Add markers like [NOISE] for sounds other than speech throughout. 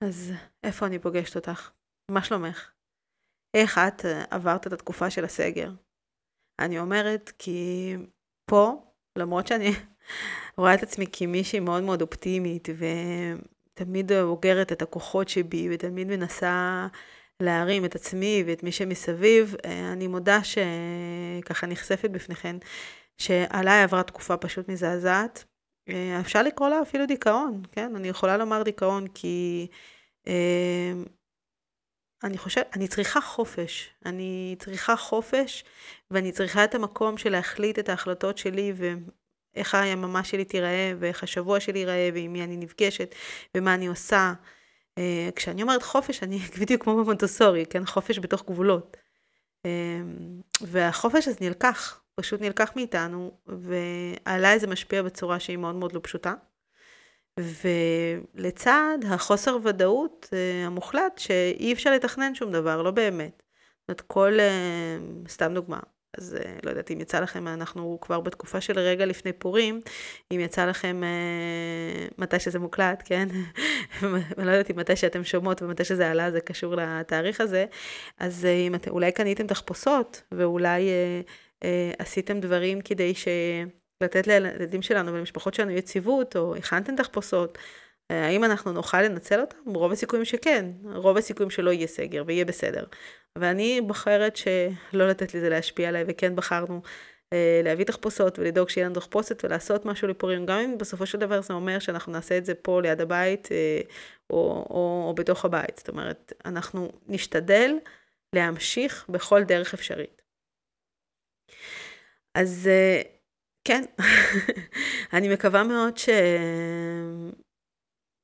אז איפה אני פוגשת אותך? מה שלומך? איך את אה, עברת את התקופה של הסגר? אני אומרת כי פה, למרות שאני [LAUGHS] רואה את עצמי כמישהי מאוד מאוד אופטימית ותמיד אוגרת את הכוחות שבי ותמיד מנסה להרים את עצמי ואת מי שמסביב, אה, אני מודה שככה נחשפת בפניכן, שעליי עברה תקופה פשוט מזעזעת. אה, אפשר לקרוא לה אפילו דיכאון, כן? אני יכולה לומר דיכאון כי אה, אני חושבת, אני צריכה חופש. אני צריכה חופש ואני צריכה את המקום של להחליט את ההחלטות שלי ואיך היממה שלי תיראה ואיך השבוע שלי ייראה ועם מי אני נפגשת ומה אני עושה. אה, כשאני אומרת חופש, אני [LAUGHS] בדיוק כמו במונטוסורי, כן? חופש בתוך גבולות. והחופש הזה נלקח. פשוט נלקח מאיתנו, ועליי זה משפיע בצורה שהיא מאוד מאוד לא פשוטה. ולצד החוסר ודאות uh, המוחלט שאי אפשר לתכנן שום דבר, לא באמת. זאת כל, uh, סתם דוגמה, אז uh, לא יודעת אם יצא לכם, אנחנו כבר בתקופה של רגע לפני פורים, אם יצא לכם מתי שזה מוקלט, כן? אני [LAUGHS] לא יודעת אם מתי שאתם שומעות ומתי שזה עלה זה קשור לתאריך הזה, אז אם את, אולי קניתם תחפושות, ואולי... אה, עשיתם דברים כדי ש... לתת לילדים שלנו ולמשפחות שלנו יציבות, או הכנתם תחפושות, אה, האם אנחנו נוכל לנצל אותם? רוב הסיכויים שכן, רוב הסיכויים שלא יהיה סגר ויהיה בסדר. ואני בוחרת שלא לתת לזה להשפיע עליי, וכן בחרנו אה, להביא תחפושות ולדאוג שיהיה לנו תחפושת ולעשות משהו לפורים, גם אם בסופו של דבר זה אומר שאנחנו נעשה את זה פה ליד הבית אה, או, או, או בתוך הבית. זאת אומרת, אנחנו נשתדל להמשיך בכל דרך אפשרית. אז אה, כן, [LAUGHS] אני מקווה מאוד ש...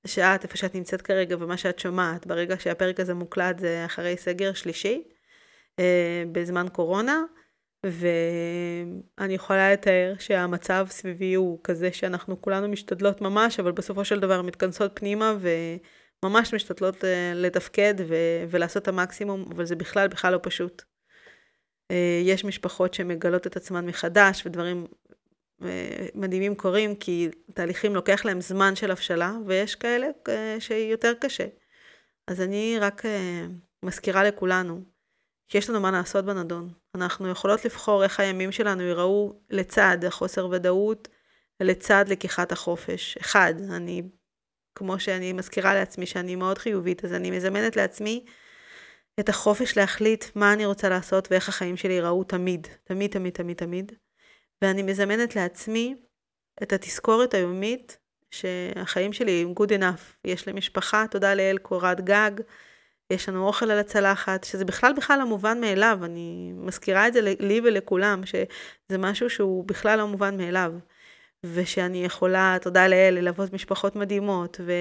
שאת, איפה שאת נמצאת כרגע ומה שאת שומעת, ברגע שהפרק הזה מוקלט זה אחרי סגר שלישי, אה, בזמן קורונה, ואני יכולה לתאר שהמצב סביבי הוא כזה שאנחנו כולנו משתדלות ממש, אבל בסופו של דבר מתכנסות פנימה וממש משתדלות אה, לתפקד ו- ולעשות את המקסימום, אבל זה בכלל בכלל לא פשוט. אה, יש משפחות שמגלות את עצמן מחדש ודברים אה, מדהימים קורים, כי תהליכים לוקח להם זמן של הבשלה, ויש כאלה אה, שיותר קשה. אז אני רק מזכירה לכולנו שיש לנו מה לעשות בנדון. אנחנו יכולות לבחור איך הימים שלנו ייראו לצד החוסר ודאות, לצד לקיחת החופש. אחד, אני, כמו שאני מזכירה לעצמי שאני מאוד חיובית, אז אני מזמנת לעצמי את החופש להחליט מה אני רוצה לעשות ואיך החיים שלי ייראו תמיד, תמיד, תמיד, תמיד, תמיד. ואני מזמנת לעצמי את התזכורת היומית שהחיים שלי הם good enough. יש לי משפחה, תודה לאל, קורת גג, יש לנו אוכל על הצלחת, שזה בכלל בכלל לא מובן מאליו, אני מזכירה את זה לי ולכולם, שזה משהו שהוא בכלל לא מובן מאליו. ושאני יכולה, תודה לאל, ללוות משפחות מדהימות, ו...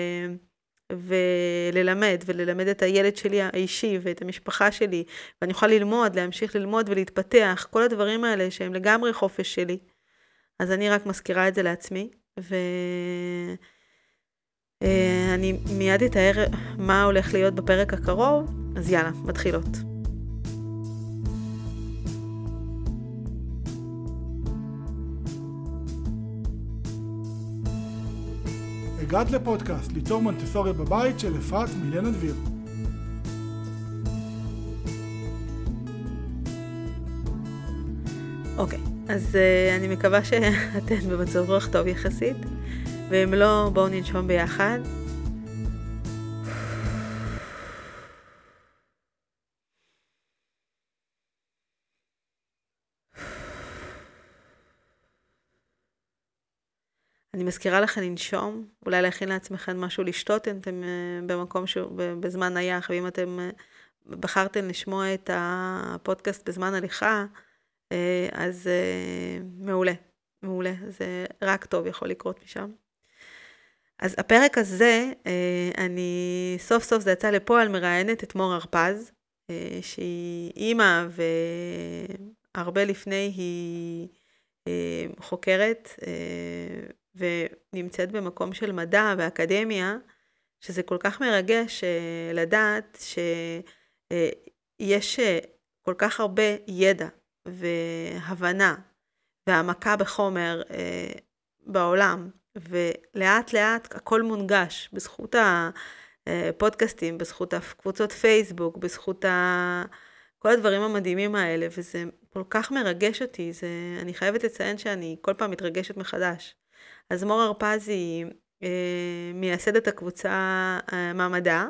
וללמד, וללמד את הילד שלי האישי ואת המשפחה שלי, ואני אוכל ללמוד, להמשיך ללמוד ולהתפתח, כל הדברים האלה שהם לגמרי חופש שלי. אז אני רק מזכירה את זה לעצמי, ואני אה, מיד אתאר מה הולך להיות בפרק הקרוב, אז יאללה, מתחילות. הגעת לפודקאסט ליצור מונטסוריה בבית של אפרת מילנה דביר. אוקיי, okay, אז uh, אני מקווה שאתן במצב רוח טוב יחסית, ואם לא, בואו ננשום ביחד. אני מזכירה לכם לנשום, אולי להכין לעצמכם משהו לשתות אם אתם אה, במקום שהוא בזמן נייח, ואם אתם אה, בחרתם לשמוע את הפודקאסט בזמן הליכה, אה, אז מעולה, מעולה, זה רק טוב יכול לקרות משם. אז הפרק הזה, אני סוף סוף זה יצא לפועל, מראיינת את מור הרפז, שהיא אימא והרבה לפני היא חוקרת ונמצאת במקום של מדע ואקדמיה, שזה כל כך מרגש אה, לדעת שיש אה, כל כך הרבה ידע והבנה והעמקה בחומר אה, בעולם, ולאט לאט הכל מונגש בזכות הפודקאסטים, בזכות הקבוצות פייסבוק, בזכות ה... כל הדברים המדהימים האלה, וזה כל כך מרגש אותי, זה... אני חייבת לציין שאני כל פעם מתרגשת מחדש. אז מור הרפז היא אה, מייסדת הקבוצה אה, מעמדה,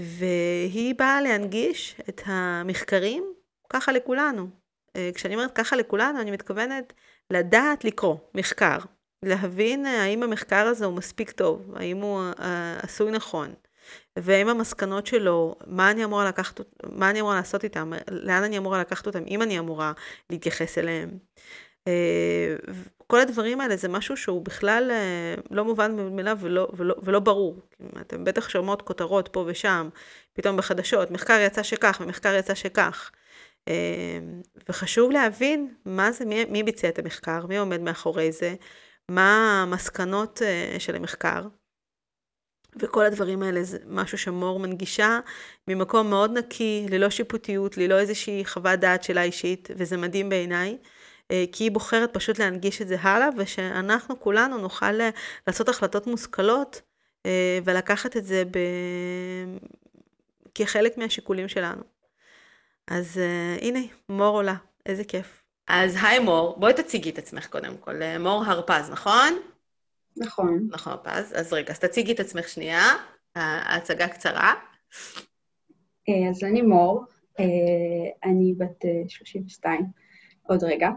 והיא באה להנגיש את המחקרים ככה לכולנו. אה, כשאני אומרת ככה לכולנו, אני מתכוונת לדעת לקרוא מחקר, להבין האם המחקר הזה הוא מספיק טוב, האם הוא עשוי נכון, והאם המסקנות שלו, מה אני אמורה לקחת, מה אני אמורה לעשות איתם, לאן אני אמורה לקחת אותם, אם אני אמורה להתייחס אליהם. כל הדברים האלה זה משהו שהוא בכלל אה, לא מובן מאליו ולא, ולא, ולא ברור. אתם בטח שומעות כותרות פה ושם, פתאום בחדשות, מחקר יצא שכך ומחקר יצא שכך. אה, וחשוב להבין מה זה, מי, מי ביצע את המחקר, מי עומד מאחורי זה, מה המסקנות אה, של המחקר. וכל הדברים האלה זה משהו שמור מנגישה ממקום מאוד נקי, ללא שיפוטיות, ללא איזושהי חוות דעת שלה אישית, וזה מדהים בעיניי. אה, כי היא בוחרת פשוט להנגיש את זה הלאה, ושאנחנו כולנו נוכל אה, לעשות החלטות מושכלות אה, ולקחת את זה ב... כחלק מהשיקולים שלנו. אז הנה, מור עולה, איזה כיף. אז היי מור, בואי תציגי את עצמך קודם כל. מור הרפז, נכון? נכון. נכון, הרפז. אז רגע, אז תציגי את עצמך שנייה, ההצגה קצרה. אז אני מור, אני בת 32 עוד רגע.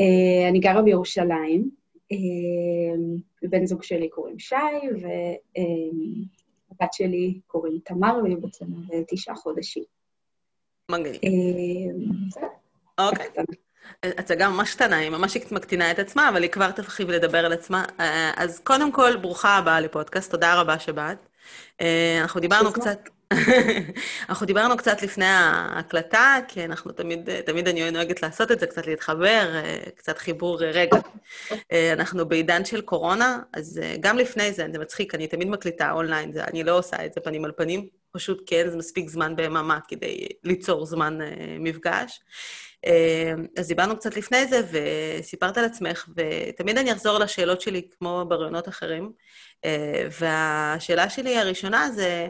Uh, אני גרה בירושלים, uh, ובן זוג שלי קוראים שי, והבת uh, שלי קוראים תמר, והיא בעצם תשעה חודשים. מגניב. אוקיי. הצגה ממש קטנה, היא ממש מקטינה את עצמה, אבל היא כבר תרחיב לדבר על עצמה. אז קודם כל, ברוכה הבאה לפודקאסט, תודה רבה שבאת. אנחנו דיברנו קצת... אנחנו דיברנו קצת לפני ההקלטה, כי אנחנו תמיד, תמיד אני נוהגת לעשות את זה, קצת להתחבר, קצת חיבור רגע. אנחנו בעידן של קורונה, אז גם לפני זה, זה מצחיק, אני תמיד מקליטה אונליין, זה, אני לא עושה את זה פנים על פנים, פשוט כי אין מספיק זמן ביממה כדי ליצור זמן מפגש. אז דיברנו קצת לפני זה, וסיפרת על עצמך, ותמיד אני אחזור לשאלות שלי כמו בראיונות אחרים. והשאלה שלי הראשונה זה, אה,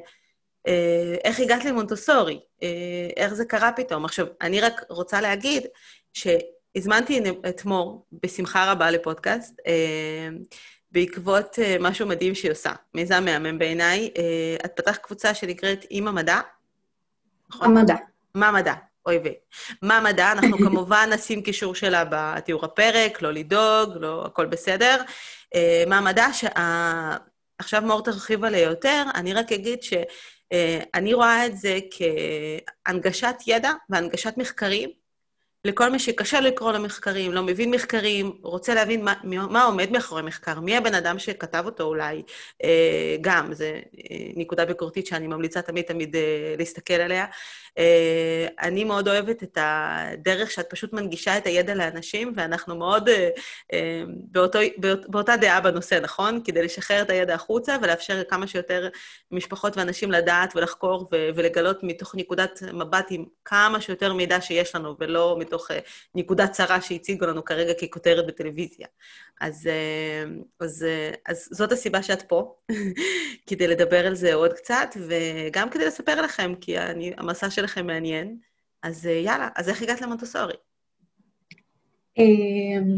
איך הגעת למונטוסורי? אה, איך זה קרה פתאום? עכשיו, אני רק רוצה להגיד שהזמנתי את מור בשמחה רבה לפודקאסט, אה, בעקבות משהו מדהים שהיא עושה, מיזם מהמם בעיניי. את פתחת קבוצה שנקראת אימא מדע, נכון? המדע. מה מדע? אוי ויי. מה מדע? אנחנו [LAUGHS] כמובן נשים קישור שלה בתיאור הפרק, לא לדאוג, לא, הכל בסדר. מה מדע? שעכשיו מור תרחיב עליה יותר, אני רק אגיד ש... אה, אני רואה את זה כהנגשת ידע והנגשת מחקרים לכל מי שקשה לקרוא למחקרים, לא מבין מחקרים, רוצה להבין מה, מה עומד מאחורי מחקר, מי הבן אדם שכתב אותו אולי, אה, גם, זו נקודה ביקורתית שאני ממליצה תמיד תמיד להסתכל עליה. Uh, אני מאוד אוהבת את הדרך שאת פשוט מנגישה את הידע לאנשים, ואנחנו מאוד uh, uh, באותו, באות, באותה דעה בנושא, נכון? כדי לשחרר את הידע החוצה ולאפשר לכמה שיותר משפחות ואנשים לדעת ולחקור ו- ולגלות מתוך נקודת מבט עם כמה שיותר מידע שיש לנו, ולא מתוך נקודת צרה שהציגו לנו כרגע ככותרת בטלוויזיה. אז, אז, uh, אז זאת הסיבה שאת פה, [LAUGHS] כדי לדבר על זה עוד קצת, וגם כדי לספר לכם, כי אני, המסע של שלכם מעניין, אז אה, יאללה, אז איך הגעת למונטוסורי? אמ,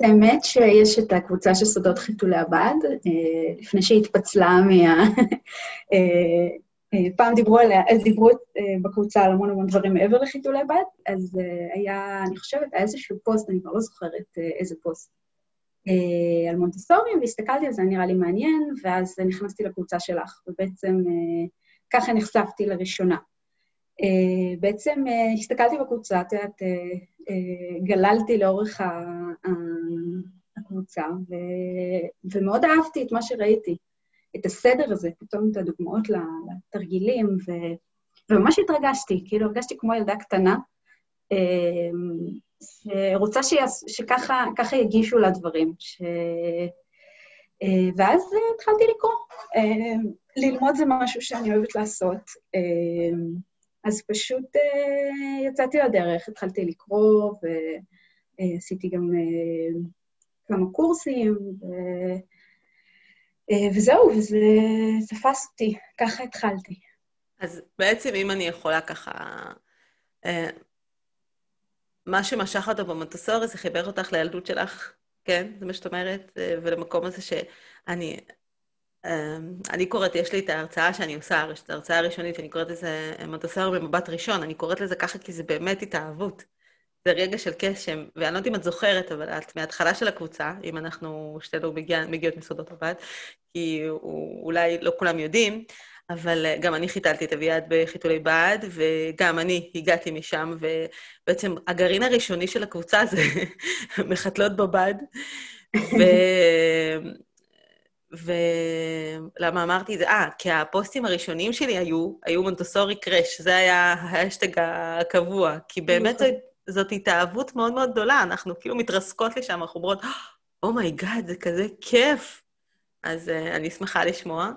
האמת שיש את הקבוצה של סודות חיתולי הבד, אה, לפני שהיא התפצלה מה... אה, פעם דיברו עליה, אז דיברו בקבוצה על המון המון דברים מעבר לחיתולי בד, אז היה, אני חושבת, היה איזשהו פוסט, אני כבר לא זוכרת איזה פוסט, על מונטסורי, והסתכלתי על זה, נראה לי מעניין, ואז נכנסתי לקבוצה שלך, ובעצם ככה נחשפתי לראשונה. Uh, בעצם uh, הסתכלתי בקבוצה, את יודעת, uh, גללתי לאורך הקבוצה, ו, ומאוד אהבתי את מה שראיתי, את הסדר הזה, פתאום את הדוגמאות לתרגילים, ו, וממש התרגשתי, כאילו הרגשתי כמו ילדה קטנה, שרוצה שיעש, שככה יגישו לה דברים. ש... ואז התחלתי לקרוא. ללמוד זה משהו שאני אוהבת לעשות. אז פשוט uh, יצאתי לדרך, התחלתי לקרוא ועשיתי גם uh, כמה קורסים, ו... וזהו, וזה תפס אותי, ככה התחלתי. אז בעצם אם אני יכולה ככה... מה שמשך אותו במונטסורי זה חיבר אותך לילדות שלך, כן? זה מה שאת אומרת? ולמקום הזה שאני... אני קוראת, יש לי את ההרצאה שאני עושה, את ההרצאה הראשונית, שאני קוראת לזה מונטסורי במבט ראשון, אני קוראת לזה ככה כי זה באמת התאהבות. זה רגע של קסם, ואני לא יודעת אם את זוכרת, אבל את מההתחלה של הקבוצה, אם אנחנו שתינו מגיע, מגיעות מסודות הבת, כי הוא, אולי לא כולם יודעים, אבל גם אני חיתלתי את אביעד בחיתולי בד, וגם אני הגעתי משם, ובעצם הגרעין הראשוני של הקבוצה זה [LAUGHS] מחתלות בבד. ו... [LAUGHS] ולמה אמרתי את זה? אה, כי הפוסטים הראשונים שלי היו, היו Montessori crush, זה היה ההשטג הקבוע, כי באמת נכון. זאת התאהבות מאוד מאוד גדולה, אנחנו כאילו מתרסקות לשם, אנחנו אומרות, oh my God, oh זה כזה כיף. אז uh, אני שמחה לשמוע.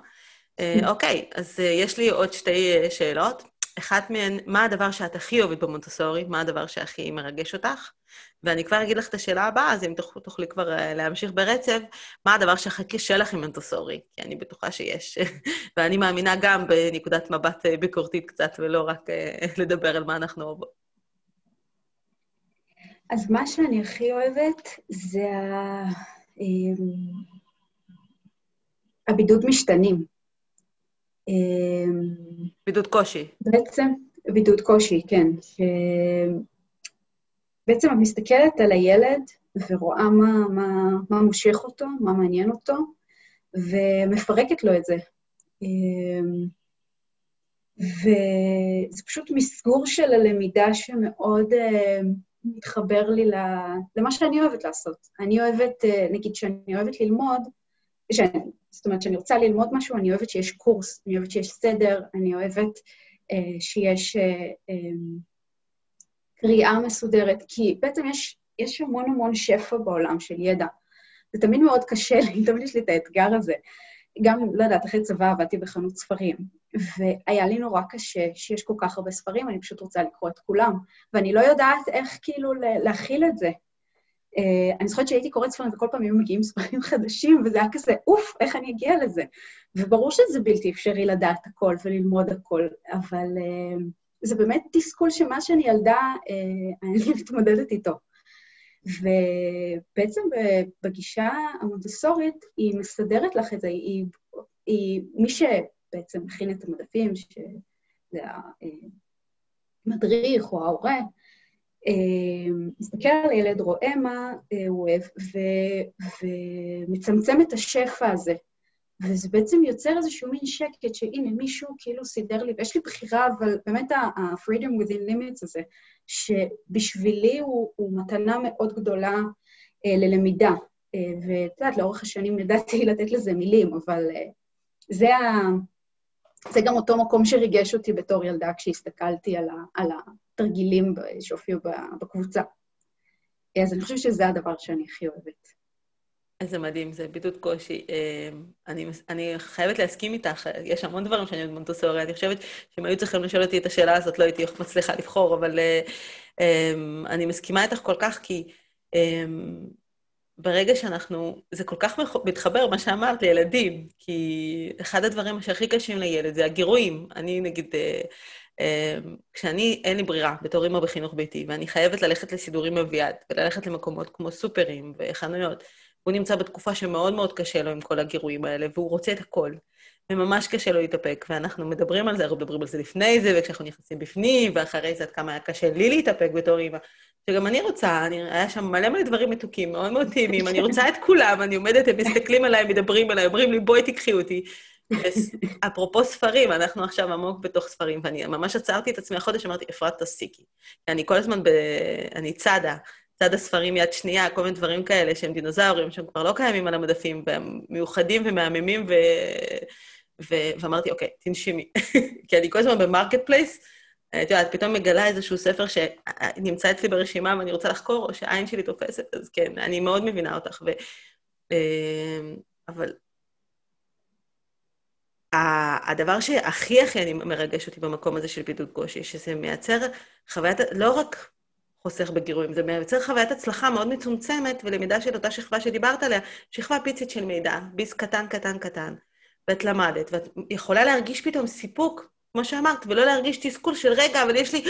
Uh, [LAUGHS] אוקיי, אז uh, יש לי עוד שתי uh, שאלות. אחת מהן, מה הדבר שאת הכי אוהבת במונטסורי? מה הדבר שהכי מרגש אותך? ואני כבר אגיד לך את השאלה הבאה, אז אם תוכלי, תוכלי כבר uh, להמשיך ברצף, מה הדבר שהכי קשה לך עם מונטסורי? כי אני בטוחה שיש. [LAUGHS] ואני מאמינה גם בנקודת מבט uh, ביקורתית קצת, ולא רק uh, [LAUGHS] לדבר על מה אנחנו אוהבות. אז מה שאני הכי אוהבת זה ה... אמ, הבידוד משתנים. אמ, בידוד קושי. בעצם, בידוד קושי, כן. ש... בעצם את מסתכלת על הילד ורואה מה, מה, מה מושך אותו, מה מעניין אותו, ומפרקת לו את זה. אמ, וזה פשוט מסגור של הלמידה שמאוד... מתחבר לי למה שאני אוהבת לעשות. אני אוהבת, אה, נגיד שאני אוהבת ללמוד, שאני, זאת אומרת, כשאני רוצה ללמוד משהו, אני אוהבת שיש קורס, אני אוהבת שיש סדר, אני אוהבת אה, שיש אה, אה, קריאה מסודרת, כי בעצם יש, יש המון המון שפע בעולם של ידע. זה תמיד מאוד קשה לי, [LAUGHS] תמיד יש לי את האתגר הזה. גם, לא יודעת, אחרי צבא עבדתי בחנות ספרים, והיה לי נורא קשה שיש כל כך הרבה ספרים, אני פשוט רוצה לקרוא את כולם, ואני לא יודעת איך כאילו להכיל את זה. Uh, אני זוכרת שהייתי קוראת ספרים וכל פעם היו מגיעים ספרים [LAUGHS] חדשים, וזה היה כזה, אוף, איך אני אגיע לזה? וברור שזה בלתי אפשרי לדעת הכל וללמוד הכל, אבל uh, זה באמת תסכול שמה שאני ילדה, uh, [LAUGHS] אני מתמודדת איתו. ובעצם בגישה המונטסורית, היא מסדרת לך את זה, היא, היא מי שבעצם מכין את המדפים, שזה המדריך או ההורה, אה, מסתכל על הילד, רואה מה אה, הוא אוהב, ו, ומצמצם את השפע הזה. וזה בעצם יוצר איזשהו מין שקט, שהנה, מישהו כאילו סידר לי, ויש לי בחירה, אבל באמת ה-freedom within limits הזה, שבשבילי הוא, הוא מתנה מאוד גדולה אה, ללמידה. אה, ואת יודעת, לאורך השנים ידעתי [LAUGHS] לתת לזה מילים, אבל אה, זה, ה, זה גם אותו מקום שריגש אותי בתור ילדה כשהסתכלתי על, ה, על התרגילים שהופיעו בקבוצה. אז אני חושבת שזה הדבר שאני הכי אוהבת. איזה מדהים, זה בידוד קושי. אמ, אני, אני חייבת להסכים איתך, יש המון דברים שאני עוד מונטוסורי, אני חושבת שאם היו צריכים לשאול אותי את השאלה הזאת, לא הייתי מצליחה לבחור, אבל um, אני מסכימה איתך כל כך, כי um, ברגע שאנחנו, זה כל כך מתחבר, מה שאמרת, לילדים, כי אחד הדברים שהכי קשים לילד זה הגירויים. אני, נגיד, uh, כשאני, אין לי ברירה, בתור אימא בחינוך ביתי, ואני חייבת ללכת לסידורים אביעד, וללכת למקומות כמו סופרים וחנויות, הוא נמצא בתקופה שמאוד מאוד קשה לו עם כל הגירויים האלה, והוא רוצה את הכל. וממש קשה לו להתאפק, ואנחנו מדברים על זה, אנחנו מדברים על זה לפני זה, וכשאנחנו נכנסים בפנים, ואחרי זה עד כמה היה קשה לי להתאפק בתור אימא. שגם אני רוצה, אני, היה שם מלא מלא דברים מתוקים, מאוד מאוד טעימים, אני רוצה את כולם, אני עומדת, הם מסתכלים עליי, מדברים עליי, אומרים לי, בואי תיקחי אותי. אפרופו ספרים, אנחנו עכשיו עמוק בתוך ספרים, ואני ממש עצרתי את עצמי החודש, אמרתי, אפרת, תסיקי. אני כל הזמן, ב... אני צדה, צדה ספרים יד שנייה, כל מיני דברים כאלה שהם דינוזאורים, שהם כבר לא קיימים על המדפים, והם מיוחדים ומהממים, ו... ו... ואמרתי, אוקיי, תנשימי. [LAUGHS] כי אני כל הזמן ב Marketplace, את יודעת, פתאום מגלה איזשהו ספר שנמצא אצלי ברשימה ואני רוצה לחקור, או שהעין שלי תופסת, אז כן, אני מאוד מבינה אותך. ו... אמ, אבל הדבר שהכי הכי מרגש אותי במקום הזה של בידוד קושי, שזה מייצר חוויית, לא רק חוסך בגירויים. זה מייצר חוויית הצלחה מאוד מצומצמת ולמידה של אותה שכבה שדיברת עליה, שכבה פיצית של מידע, ביס קטן, קטן, קטן. ואת למדת, ואת יכולה להרגיש פתאום סיפוק, כמו שאמרת, ולא להרגיש תסכול של רגע, אבל יש לי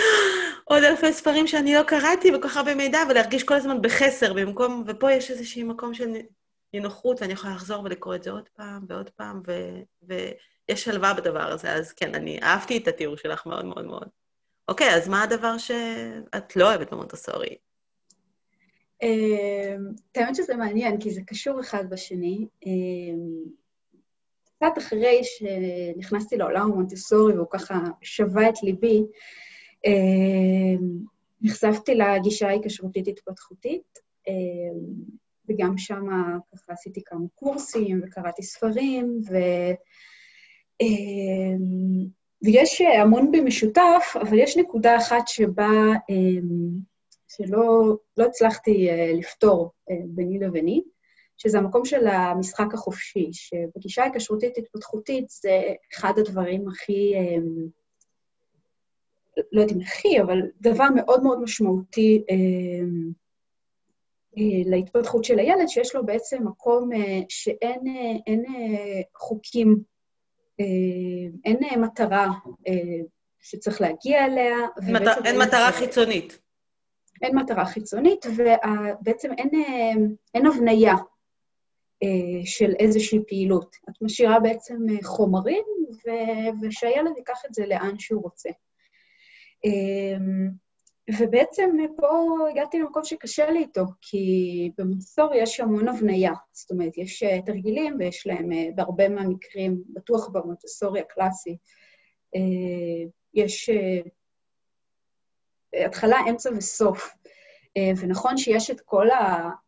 עוד אלפי ספרים שאני לא קראתי וכל כך הרבה מידע, ולהרגיש כל הזמן בחסר במקום, ופה יש איזשהו מקום של נינוחות, ואני יכולה לחזור ולקרוא את זה עוד פעם ועוד פעם, ו... ויש שלווה בדבר הזה, אז כן, אני אהבתי את התיאור שלך מאוד מאוד מאוד. אוקיי, אז מה הדבר שאת לא אוהבת במונטסורי? אמ, האמת שזה מעניין, כי זה קשור אחד בשני. אמ, קצת אחרי שנכנסתי לעולם המונטסורי והוא ככה שווה את ליבי, אמ, נחשפתי לגישה ההיקשרותית התפתחותית, וגם שם ככה עשיתי כמה קורסים וקראתי ספרים, ו... ויש המון במשותף, אבל יש נקודה אחת שבה, אמ, שלא לא הצלחתי אה, לפתור אה, ביני לביני, שזה המקום של המשחק החופשי, שבגישה ההיקשרותית התפתחותית זה אחד הדברים הכי, לא יודעת אם הכי, אבל דבר מאוד מאוד משמעותי אה, להתפתחות של הילד, שיש לו בעצם מקום שאין חוקים אה, אין אה, מטרה אה, שצריך להגיע אליה. אין מטרה חיצונית. אין מטרה חיצונית, ובעצם אין, אין הבניה של איזושהי פעילות. את משאירה בעצם חומרים, ושהילד ייקח את זה לאן שהוא רוצה. ובעצם פה הגעתי למקום שקשה לי איתו, כי במסור יש המון הבניה. זאת אומרת, יש אה, תרגילים ויש להם אה, בהרבה מהמקרים, בטוח במונטסורי הקלאסי, אה, יש התחלה, אמצע וסוף. ונכון שיש את כל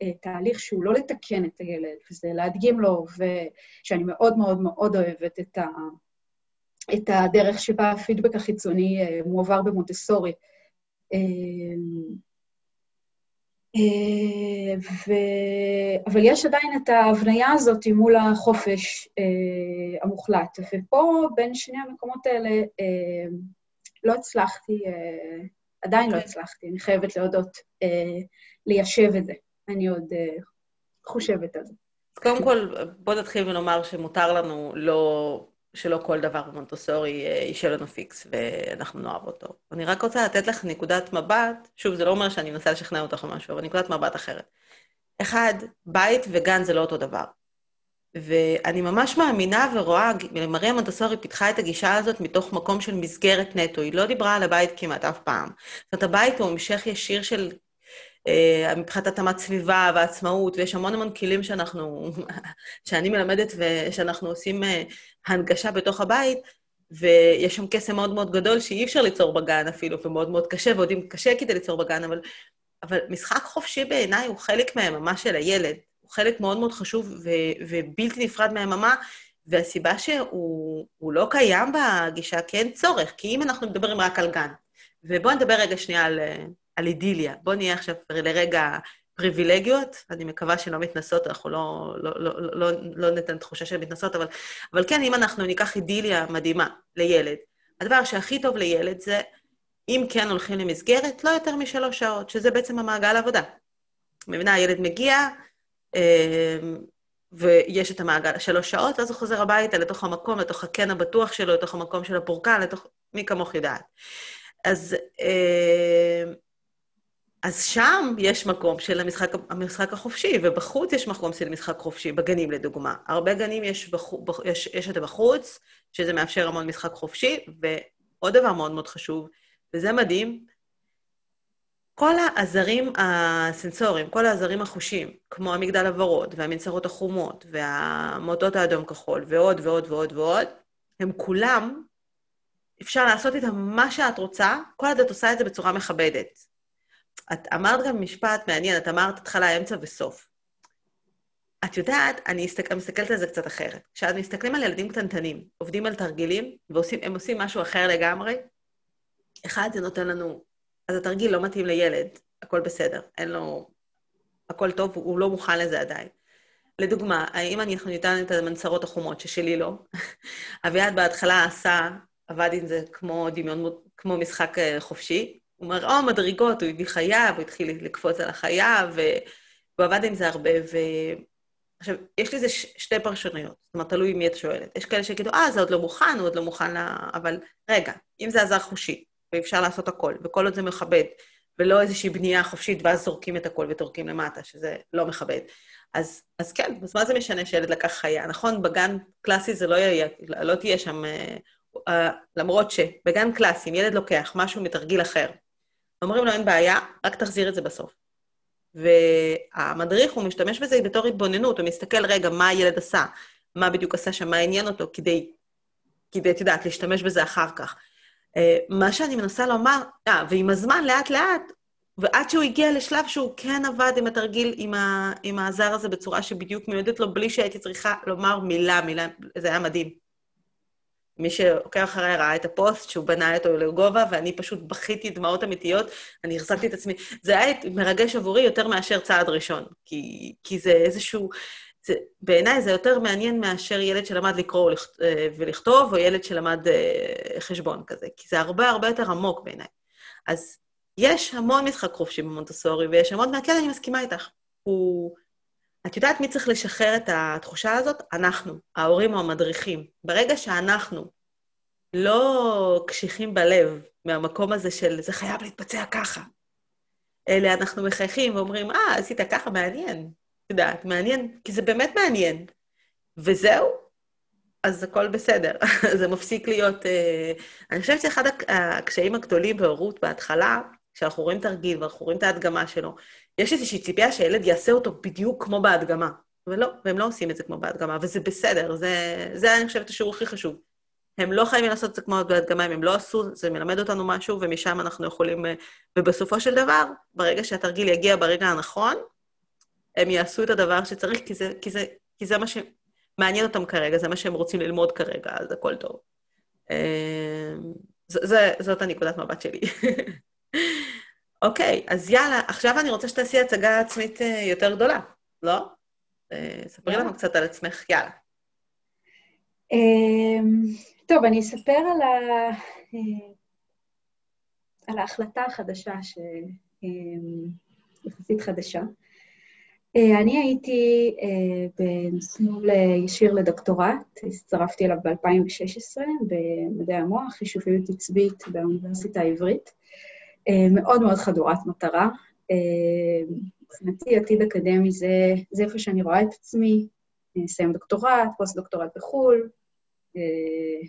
התהליך שהוא לא לתקן את הילד, וזה להדגים לו, ושאני מאוד מאוד מאוד אוהבת את, ה, את הדרך שבה הפידבק החיצוני מועבר במונטסורי. אמ, אה, ו... אבל יש עדיין את ההבניה הזאת מול החופש אה, המוחלט. ופה, בין שני המקומות האלה, אה, לא הצלחתי, עדיין. לא אוקיי. הצלחתי, אני חייבת להודות, ליישב את זה. אני עוד חושבת על זה. אז קודם כל, בוא נתחיל ונאמר שמותר לנו לא שלא כל דבר במונטוסורי אה, יישאר לנו פיקס, ואנחנו נאהב אותו. אני רק רוצה לתת לך נקודת מבט, שוב, זה לא אומר שאני מנסה לשכנע אותך או משהו, אבל נקודת מבט אחרת. אחד, בית וגן זה לא אותו דבר. ואני ממש מאמינה ורואה, מריה מונטסורי פיתחה את הגישה הזאת מתוך מקום של מסגרת נטו, היא לא דיברה על הבית כמעט אף פעם. זאת אומרת, הבית הוא המשך ישיר של אה, מבחינת התאמת סביבה ועצמאות, ויש המון המון כלים שאנחנו, [LAUGHS] שאני מלמדת ושאנחנו עושים אה, הנגשה בתוך הבית, ויש שם קסם מאוד מאוד גדול שאי אפשר ליצור בגן אפילו, ומאוד מאוד קשה, ועוד אם קשה כדי ליצור בגן, אבל, אבל משחק חופשי בעיניי הוא חלק מהיממה של הילד. הוא חלק מאוד מאוד חשוב ו, ובלתי נפרד מהיממה, והסיבה שהוא לא קיים בגישה כי אין צורך, כי אם אנחנו מדברים רק על גן, ובואו נדבר רגע שנייה על, על אידיליה. בואו נהיה עכשיו לרגע פריבילגיות, אני מקווה שלא מתנסות, אנחנו לא, לא, לא, לא, לא ניתן תחושה של מתנסות, אבל, אבל כן, אם אנחנו ניקח אידיליה מדהימה לילד, הדבר שהכי טוב לילד זה, אם כן הולכים למסגרת, לא יותר משלוש שעות, שזה בעצם המעגל העבודה. מבינה, הילד מגיע, אה, ויש את המעגל שלוש שעות, ואז הוא חוזר הביתה לתוך המקום, לתוך הקן הבטוח שלו, לתוך המקום של הפורקן, לתוך... מי כמוך יודעת. אז... אז שם יש מקום של המשחק, המשחק החופשי, ובחוץ יש מקום של משחק חופשי, בגנים לדוגמה. הרבה גנים יש, בחו, יש, יש את בחוץ, שזה מאפשר המון משחק חופשי, ועוד דבר מאוד מאוד חשוב, וזה מדהים, כל העזרים הסנסוריים, כל העזרים החושים, כמו המגדל הוורוד, והמנצרות החומות, והמוטות האדום-כחול, ועוד ועוד ועוד ועוד, הם כולם, אפשר לעשות איתם מה שאת רוצה, כל עוד את עושה את זה בצורה מכבדת. את אמרת גם משפט מעניין, את אמרת התחלה, אמצע וסוף. את יודעת, אני מסתכל, מסתכלת על זה קצת אחרת. כשאת מסתכלים על ילדים קטנטנים, עובדים על תרגילים, והם עושים משהו אחר לגמרי, אחד, זה נותן לנו... אז התרגיל לא מתאים לילד, הכל בסדר, אין לו... הכל טוב, הוא לא מוכן לזה עדיין. לדוגמה, האם אני ניתן את המנצרות החומות, ששלי לא, [LAUGHS] אביעד בהתחלה עשה, עבד עם זה כמו דמיון, כמו משחק אה, חופשי, הוא מראה מדרגות, הוא הביא חיה, והוא התחיל לקפוץ על החיה, והוא עבד עם זה הרבה, ו... עכשיו, יש לזה ש... שתי פרשנויות, זאת אומרת, תלוי מי את שואלת. יש כאלה שיגידו, אה, זה עוד לא מוכן, הוא עוד לא מוכן ל... אבל רגע, אם זה עזר חושי, ואפשר לעשות הכל, וכל עוד זה מכבד, ולא איזושהי בנייה חופשית, ואז זורקים את הכל וטורקים למטה, שזה לא מכבד. אז, אז כן, אז מה זה משנה שילד לקח חיה? נכון, בגן קלאסי זה לא יהיה, לא תהיה שם... אה, אה, למרות שבגן קלאסי, אם ילד לוקח משהו מתרגיל אחר, אומרים לו, אין בעיה, רק תחזיר את זה בסוף. והמדריך, הוא משתמש בזה בתור התבוננות, הוא מסתכל, רגע, מה הילד עשה, מה בדיוק עשה שם, מה עניין אותו, כדי, כדי, את יודעת, להשתמש בזה אחר כך. אה, מה שאני מנסה לומר, אה, ועם הזמן, לאט-לאט, ועד שהוא הגיע לשלב שהוא כן עבד עם התרגיל, עם, ה, עם הזר הזה בצורה שבדיוק מיועדת לו, בלי שהייתי צריכה לומר מילה, מילה, זה היה מדהים. מי שעוקב אחריי ראה את הפוסט שהוא בנה אותו לגובה, ואני פשוט בכיתי דמעות אמיתיות, אני החזקתי את עצמי. זה היה מרגש עבורי יותר מאשר צעד ראשון, כי, כי זה איזשהו... זה, בעיניי זה יותר מעניין מאשר ילד שלמד לקרוא אה, ולכתוב, או ילד שלמד אה, חשבון כזה, כי זה הרבה הרבה יותר עמוק בעיניי. אז יש המון משחק חופשי במונטסורי, ויש המון, מהכן אני מסכימה איתך. הוא... את יודעת מי צריך לשחרר את התחושה הזאת? אנחנו, ההורים או המדריכים. ברגע שאנחנו לא קשיחים בלב מהמקום הזה של זה חייב להתבצע ככה, אלא אנחנו מחייכים ואומרים, אה, עשית ככה, מעניין. את יודעת, מעניין, כי זה באמת מעניין. וזהו, אז הכל בסדר. [LAUGHS] זה מפסיק להיות... Uh, אני חושבת שאחד הקשיים הגדולים בהורות בהתחלה, כשאנחנו רואים תרגיל ואנחנו רואים את ההדגמה שלו, יש איזושהי ציפייה שהילד יעשה אותו בדיוק כמו בהדגמה. ולא, והם לא עושים את זה כמו בהדגמה, וזה בסדר, זה, זה אני חושבת, השיעור הכי חשוב. הם לא חייבים לעשות את זה כמו בהדגמה, אם הם לא עשו, זה מלמד אותנו משהו, ומשם אנחנו יכולים... אה, ובסופו של דבר, ברגע שהתרגיל יגיע ברגע הנכון, הם יעשו את הדבר שצריך, כי זה, כי זה, כי זה מה שמעניין אותם כרגע, זה מה שהם רוצים ללמוד כרגע, אז הכל טוב. אה, זה, זה, זאת הנקודת מבט שלי. [LAUGHS] אוקיי, אז יאללה, עכשיו אני רוצה שתעשי הצגה עצמית אה, יותר גדולה, לא? אה, ספרי לנו קצת על עצמך, יאללה. אמ, טוב, אני אספר על, ה... אה, על ההחלטה החדשה, שיחסית אמ, חדשה. אני הייתי במסלול ישיר לדוקטורט, הצטרפתי אליו ב-2016 במדעי המוח, חישוביות עצבית באוניברסיטה העברית. אה, מאוד מאוד חדורת מטרה. אה, מבחינתי, עתיד אקדמי זה, זה איפה שאני רואה את עצמי, לסיים דוקטורט, פוסט-דוקטורט בחו"ל, אה,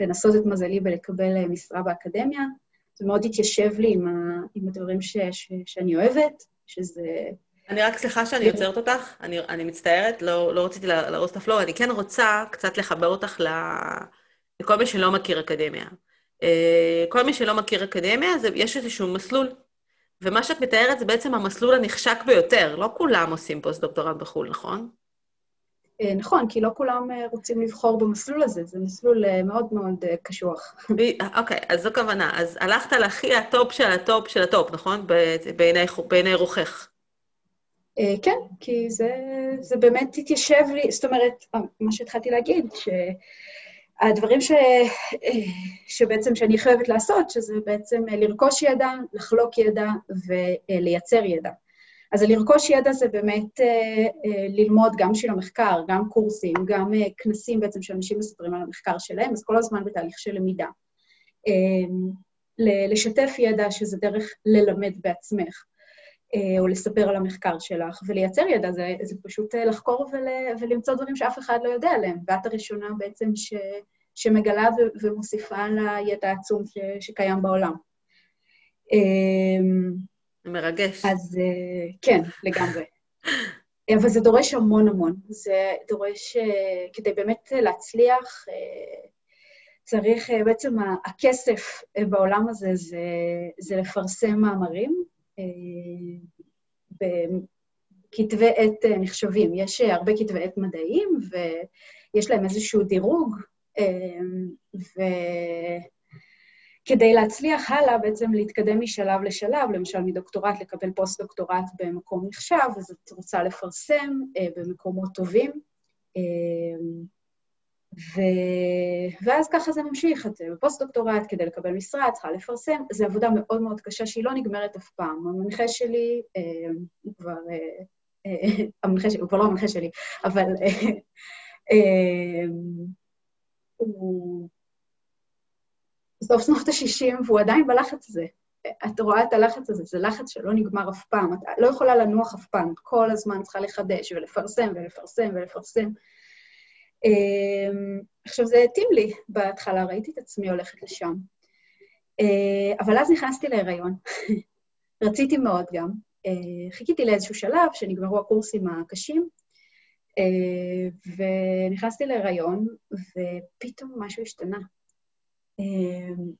לנסות את מזלי ולקבל משרה באקדמיה. זה מאוד התיישב לי עם, ה, עם הדברים ש, ש, שאני אוהבת, שזה... אני רק, סליחה שאני עוצרת אותך, אני, אני מצטערת, לא, לא רציתי להרוס את ה flow, אני כן רוצה קצת לחבר אותך ל... לכל מי שלא מכיר אקדמיה. אה, כל מי שלא מכיר אקדמיה, זה, יש איזשהו מסלול. ומה שאת מתארת זה בעצם המסלול הנחשק ביותר. לא כולם עושים פוסט-דוקטורט בחו"ל, נכון? אה, נכון, כי לא כולם אה, רוצים לבחור במסלול הזה, זה מסלול מאוד מאוד קשוח. אוקיי, אז זו כוונה. אז הלכת להכי ה top של ה top של ה top, נכון? בעיני, בעיני רוחך. כן, כי זה, זה באמת התיישב לי, זאת אומרת, מה שהתחלתי להגיד, ש... הדברים ש... שבעצם שאני חייבת לעשות, שזה בעצם לרכוש ידע, לחלוק ידע ולייצר ידע. אז לרכוש ידע זה באמת אה, אה, ללמוד גם של המחקר, גם קורסים, גם אה, כנסים בעצם שאנשים מספרים על המחקר שלהם, אז כל הזמן בתהליך של למידה. לשתף ידע, שזה דרך ללמד בעצמך. או לספר על המחקר שלך, ולייצר ידע, זה, זה פשוט לחקור ול, ולמצוא דברים שאף אחד לא יודע עליהם, ואת הראשונה בעצם ש, שמגלה ו, ומוסיפה לידע העצום ש, שקיים בעולם. מרגש. אז כן, לגמרי. אבל זה דורש המון המון. זה דורש, כדי באמת להצליח, צריך, בעצם הכסף בעולם הזה זה, זה לפרסם מאמרים, בכתבי עת אה, נחשבים. יש אה, הרבה כתבי עת מדעיים, ויש להם איזשהו דירוג, אה, וכדי להצליח הלאה, בעצם להתקדם משלב לשלב, למשל מדוקטורט לקבל פוסט-דוקטורט במקום נחשב, אז את רוצה לפרסם במקומות טובים. ו... ואז ככה זה ממשיך, את בפוסט-דוקטורט, כדי לקבל משרה, צריכה לפרסם, זו עבודה מאוד מאוד קשה שהיא לא נגמרת אף פעם. המנחה שלי, אה, הוא כבר... אה, אה, המנחה שלי, הוא כבר לא המנחה שלי, אבל אה, אה, הוא בסוף שנות ה-60, והוא עדיין בלחץ הזה. את רואה את הלחץ הזה, זה לחץ שלא נגמר אף פעם. את לא יכולה לנוח אף פעם, את כל הזמן צריכה לחדש ולפרסם ולפרסם ולפרסם. אמ, עכשיו, זה התאים לי בהתחלה, ראיתי את עצמי הולכת לשם. אה, אבל אז נכנסתי להיריון. [LAUGHS] רציתי מאוד גם. אה, חיכיתי לאיזשהו שלב שנגמרו הקורסים הקשים, אה, ונכנסתי להיריון, ופתאום משהו השתנה.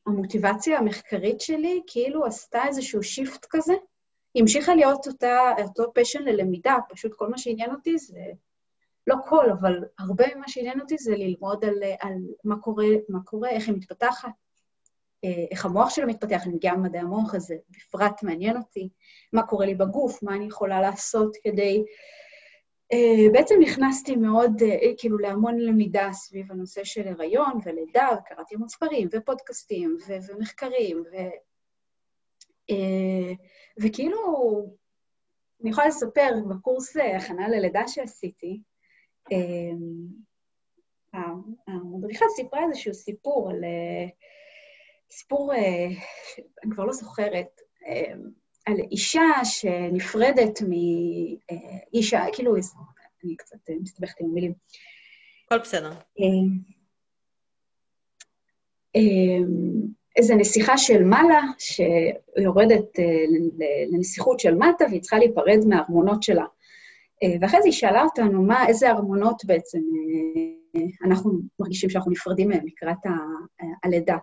המוטיבציה המחקרית שלי כאילו עשתה איזשהו shift כזה. היא המשיכה להיות אותה, אותו passion ללמידה, פשוט כל מה שעניין אותי זה לא כל, אבל הרבה ממה שעניין אותי זה ללמוד על, על מה, קורה, מה קורה, איך היא מתפתחת, אה, איך המוח שלה מתפתח, אני מגיעה ממדעי המוח הזה, בפרט מעניין אותי, מה קורה לי בגוף, מה אני יכולה לעשות כדי... Uh, בעצם נכנסתי מאוד, uh, כאילו, להמון למידה סביב הנושא של הריון ולידה, וקראתי המון ספרים ופודקאסטים ו- ומחקרים, ו... וכאילו, אני יכולה לספר בקורס הכנה ללידה שעשיתי, המדריכה סיפרה איזשהו סיפור על... אה, סיפור, אה, אני כבר לא זוכרת, על אישה שנפרדת מאישה, כאילו, אני קצת מסתבכת עם המילים. הכל בסדר. איזו נסיכה של מעלה, שיורדת אה, לנסיכות של מטה, והיא צריכה להיפרד מהארמונות שלה. אה, ואחרי זה היא שאלה אותנו מה, איזה ארמונות בעצם אה, אנחנו מרגישים שאנחנו נפרדים מהם לקראת ה- הלידה.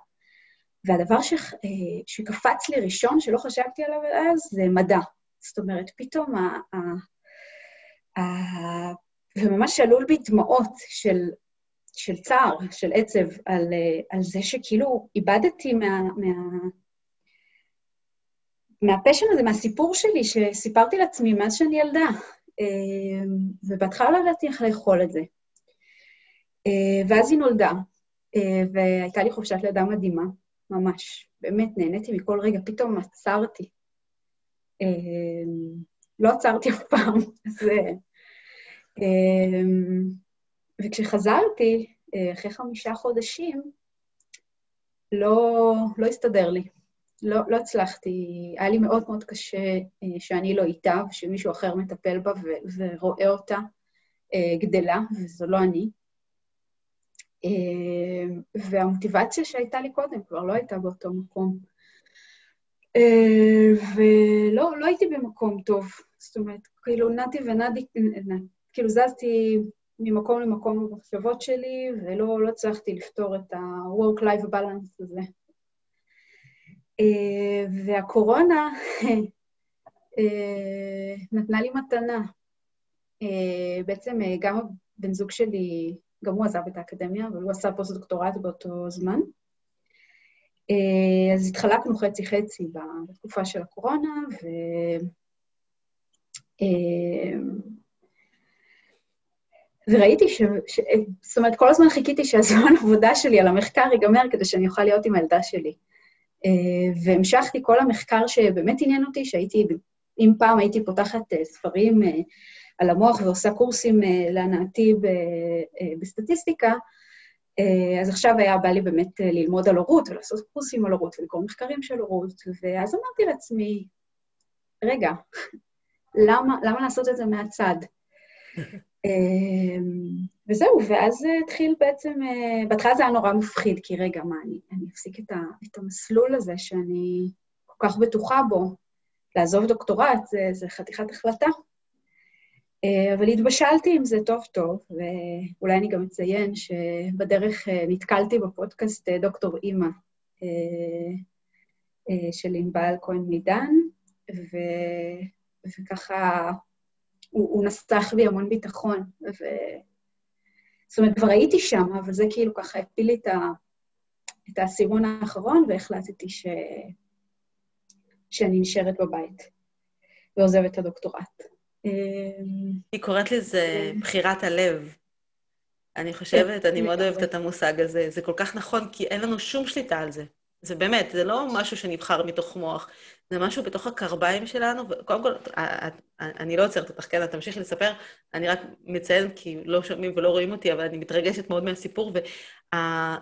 והדבר ש, אה, שקפץ לי ראשון, שלא חשבתי עליו אז, זה מדע. זאת אומרת, פתאום ה... ה, ה וממש שלול בי דמעות של, של צער, של עצב, על, על זה שכאילו איבדתי מה, מה, מהפשן הזה, מהסיפור שלי, שסיפרתי לעצמי מאז שאני ילדה. אמ, ובהתחלה לא ידעתי איך לאכול את זה. אה, ואז היא נולדה, אה, והייתה לי חופשת לידה מדהימה, ממש. באמת, נהניתי מכל רגע, פתאום עצרתי. אמ, לא עצרתי אף פעם, [LAUGHS] אז... אמ, וכשחזרתי, אה, אחרי חמישה חודשים, לא, לא הסתדר לי. לא, לא הצלחתי, היה לי מאוד מאוד קשה אה, שאני לא איתה, ושמישהו אחר מטפל בה ו- ורואה אותה אה, גדלה, וזו לא אני. אה, והמוטיבציה שהייתה לי קודם כבר לא הייתה באותו מקום. ולא לא הייתי במקום טוב. זאת אומרת, כאילו נעתי ונעדי, כאילו זזתי ממקום למקום במחשבות שלי, ולא לא הצלחתי לפתור את ה-work-life balance הזה. אה, והקורונה אה, נתנה לי מתנה. אה, בעצם גם הבן זוג שלי, גם הוא עזב את האקדמיה, אבל הוא עשה פוסט-דוקטורט באותו זמן. אז התחלקנו חצי-חצי בתקופה של הקורונה, ו... וראיתי ש... ש... זאת אומרת, כל הזמן חיכיתי שהזמן עבודה שלי על המחקר ייגמר כדי שאני אוכל להיות עם הילדה שלי. אה, והמשכתי כל המחקר שבאמת עניין אותי, שהייתי, אם פעם הייתי פותחת אה, ספרים אה, על המוח ועושה קורסים להנאתי בסטטיסטיקה, אז עכשיו היה בא לי באמת ללמוד על הורות ולעשות קורסים על הורות ולקרוא מחקרים של הורות, ואז אמרתי לעצמי, רגע, [LAUGHS] למה, למה לעשות את זה מהצד? אמ, וזהו, ואז התחיל בעצם, אה, בהתחלה זה היה נורא מפחיד, כי רגע, מה, אני, אני אפסיק את, ה, את המסלול הזה שאני כל כך בטוחה בו, לעזוב דוקטורט, זה, זה חתיכת החלטה. אה, אבל התבשלתי עם זה טוב-טוב, ואולי אני גם אציין שבדרך אה, נתקלתי בפודקאסט דוקטור אימא של ענבל כהן מידן, ו... וככה הוא, הוא נסח בי המון ביטחון. ו... זאת אומרת, כבר הייתי שם, אבל זה כאילו ככה הפיל לי את, ה... את האסימון האחרון, והחלטתי ש... שאני נשארת בבית ועוזבת את הדוקטורט. אמ, היא קוראת לזה בחירת הלב. אני חושבת, אני מאוד אוהבת את המושג הזה, זה כל כך נכון, כי אין לנו שום שליטה על זה. זה באמת, זה לא משהו שנבחר מתוך מוח, זה משהו בתוך הקרביים שלנו, וקודם כל, אני לא עוצרת אותך, כן, את תמשיכי לספר, אני רק מציין, כי לא שומעים ולא רואים אותי, אבל אני מתרגשת מאוד מהסיפור,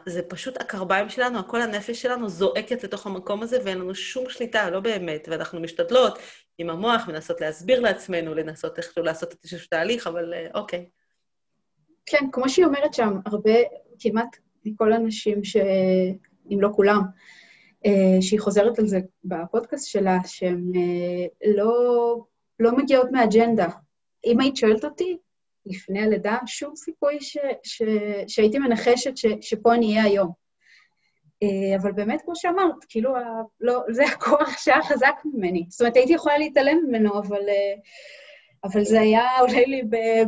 וזה פשוט הקרביים שלנו, הכל הנפש שלנו זועקת לתוך המקום הזה, ואין לנו שום שליטה, לא באמת, ואנחנו משתדלות עם המוח, מנסות להסביר לעצמנו, לנסות איכשהו לעשות את איזשהו תהליך, אבל אה, אוקיי. כן, כמו שהיא אומרת שם, הרבה, כמעט מכל האנשים ש... אם לא כולם, אה, שהיא חוזרת על זה בפודקאסט שלה, שהן אה, לא, לא מגיעות מאג'נדה. אם היית שואלת אותי, לפני הלידה, שום סיכוי ש, ש, שהייתי מנחשת ש, שפה אני אהיה היום. אה, אבל באמת, כמו שאמרת, כאילו, לא, זה הכוח שהיה חזק ממני. זאת אומרת, הייתי יכולה להתעלם ממנו, אבל, אבל זה היה עולה לי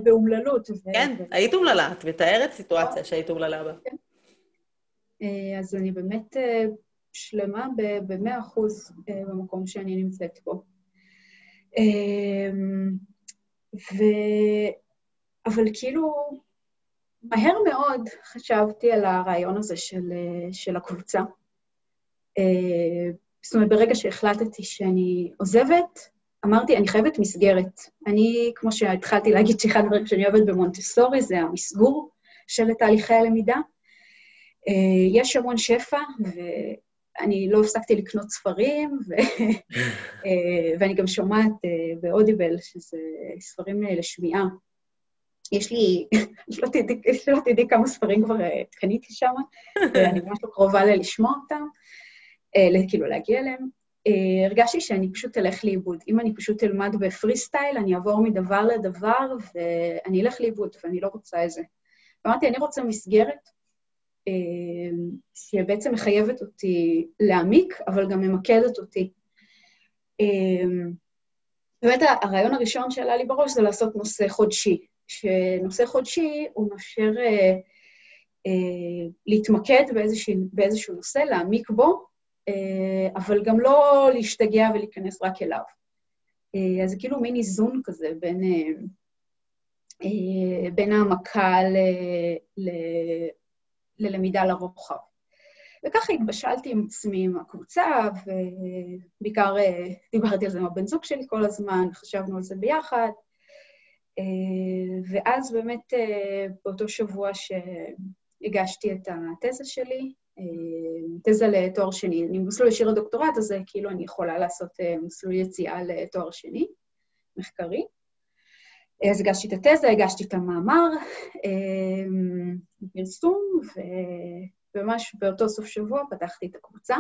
באומללות. כן, ו... היית אומללה, את מתארת סיטואציה שהיית אומללה בה. כן. אז אני באמת שלמה ב-100 אחוז אה, במקום שאני נמצאת בו. ו... אבל כאילו, מהר מאוד חשבתי על הרעיון הזה של, אה, של הקבוצה. אה, זאת אומרת, ברגע שהחלטתי שאני עוזבת, אמרתי, אני חייבת מסגרת. אני, כמו שהתחלתי להגיד שאחד הדברים שאני אוהבת במונטסורי זה המסגור של תהליכי הלמידה. יש המון שפע, אני לא הפסקתי לקנות ספרים, ו... [LAUGHS] אה, ואני גם שומעת אה, באודיבל, שזה ספרים אה, לשמיעה. יש לי, [LAUGHS] לא תדעי, לא תדעי כמה ספרים כבר קניתי שם, [LAUGHS] ואני ממש לא קרובה לשמוע אותם, כאילו להגיע אליהם. הרגשתי שאני פשוט אלך לאיבוד. אם אני פשוט אלמד בפרי סטייל, אני אעבור מדבר לדבר, ואני אלך לאיבוד, ואני לא רוצה את זה. אמרתי, אני רוצה מסגרת שבעצם מחייבת אותי להעמיק, אבל גם ממקדת אותי. באמת הרעיון הראשון שעלה לי בראש זה לעשות נושא חודשי, שנושא חודשי הוא מאפשר אה, אה, להתמקד באיזשה, באיזשהו נושא, להעמיק בו, אה, אבל גם לא להשתגע ולהיכנס רק אליו. אה, אז זה כאילו מין איזון כזה בין, אה, אה, בין העמקה ל, ל, ללמידה לרוחב. וככה התבשלתי עם עצמי עם הקבוצה, ובעיקר אה, דיברתי על זה עם הבן זוג שלי כל הזמן, חשבנו על זה ביחד. אה, ואז באמת אה, באותו שבוע שהגשתי את התזה שלי, תזה לתואר שני, אני במסלול ישיר לדוקטורט, אז כאילו אני יכולה לעשות מסלול יציאה לתואר שני, מחקרי. אז הגשתי את התזה, הגשתי את המאמר, פרסום, וממש באותו סוף שבוע פתחתי את הקבוצה.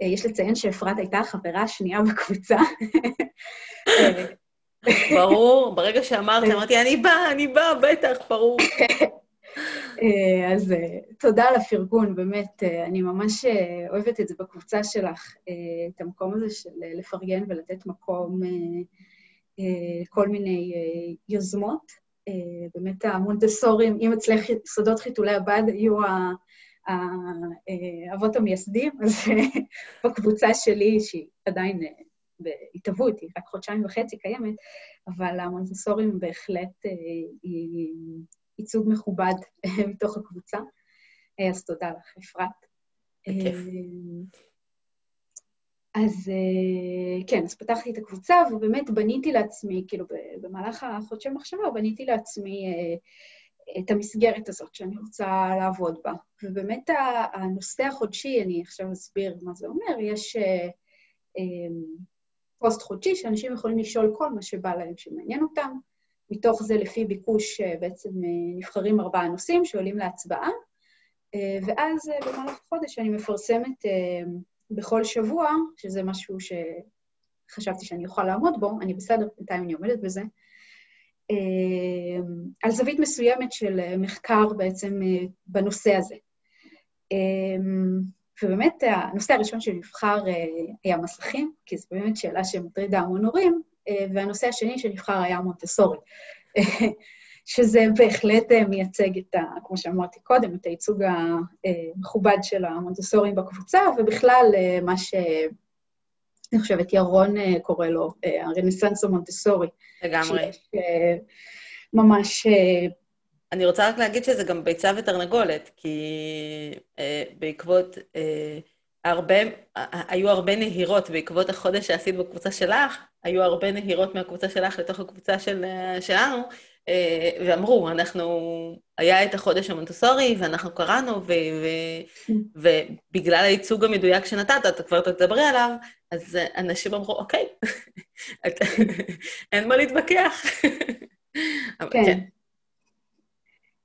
יש לציין שאפרת הייתה החברה השנייה בקבוצה. ברור, ברגע שאמרת, אמרתי, אני באה, אני באה, בטח, ברור. אז תודה על הפרגון, באמת, אני ממש אוהבת את זה בקבוצה שלך, את המקום הזה של לפרגן ולתת מקום כל מיני יוזמות. אה, באמת המונטסורים, אם אצלך סודות חיתולי הבד היו האבות המייסדים, אז [LAUGHS] בקבוצה שלי, שהיא עדיין אה, בהתהוות, היא רק חודשיים וחצי קיימת, אבל המונטסורים בהחלט אה, היא ייצוג מכובד מתוך הקבוצה. אז תודה לך, אפרת. בכיף. אז אה, כן, אז פתחתי את הקבוצה, ובאמת בניתי לעצמי, כאילו במהלך החודשי מחשבה, בניתי לעצמי אה, את המסגרת הזאת שאני רוצה לעבוד בה. ובאמת הנושא החודשי, אני עכשיו אסביר מה זה אומר, יש אה, פוסט חודשי שאנשים יכולים לשאול כל מה שבא להם שמעניין אותם. מתוך זה, לפי ביקוש, בעצם נבחרים ארבעה נושאים שעולים להצבעה, ואז במהלך החודש אני מפרסמת בכל שבוע, שזה משהו שחשבתי שאני אוכל לעמוד בו, אני בסדר, בינתיים אני עומדת בזה, אה, על זווית מסוימת של מחקר בעצם אה, בנושא הזה. אה, ובאמת, הנושא הראשון שנבחר היה מסכים, כי זו באמת שאלה שמטרידה המון הורים, והנושא השני שנבחר היה מונטסורי. [LAUGHS] שזה בהחלט אה, מייצג את ה... כמו שאמרתי קודם, את הייצוג המכובד של המונטסורים בקבוצה, ובכלל אה, מה שאני חושבת ירון אה, קורא לו, הרנסנס המונטסורי. לגמרי. ממש אני רוצה רק להגיד שזה גם ביצה ותרנגולת, כי אה, בעקבות אה, הרבה, היו הרבה נהירות בעקבות החודש שעשית בקבוצה שלך, היו הרבה נהירות מהקבוצה שלך לתוך הקבוצה של, שלנו, אה, ואמרו, אנחנו, היה את החודש המונטסורי, ואנחנו קראנו, ו, ו, ובגלל הייצוג המדויק שנתת, אתה כבר תדברי עליו, אז אנשים אמרו, אוקיי, [LAUGHS] [LAUGHS] אין מה להתווכח. כן. כן.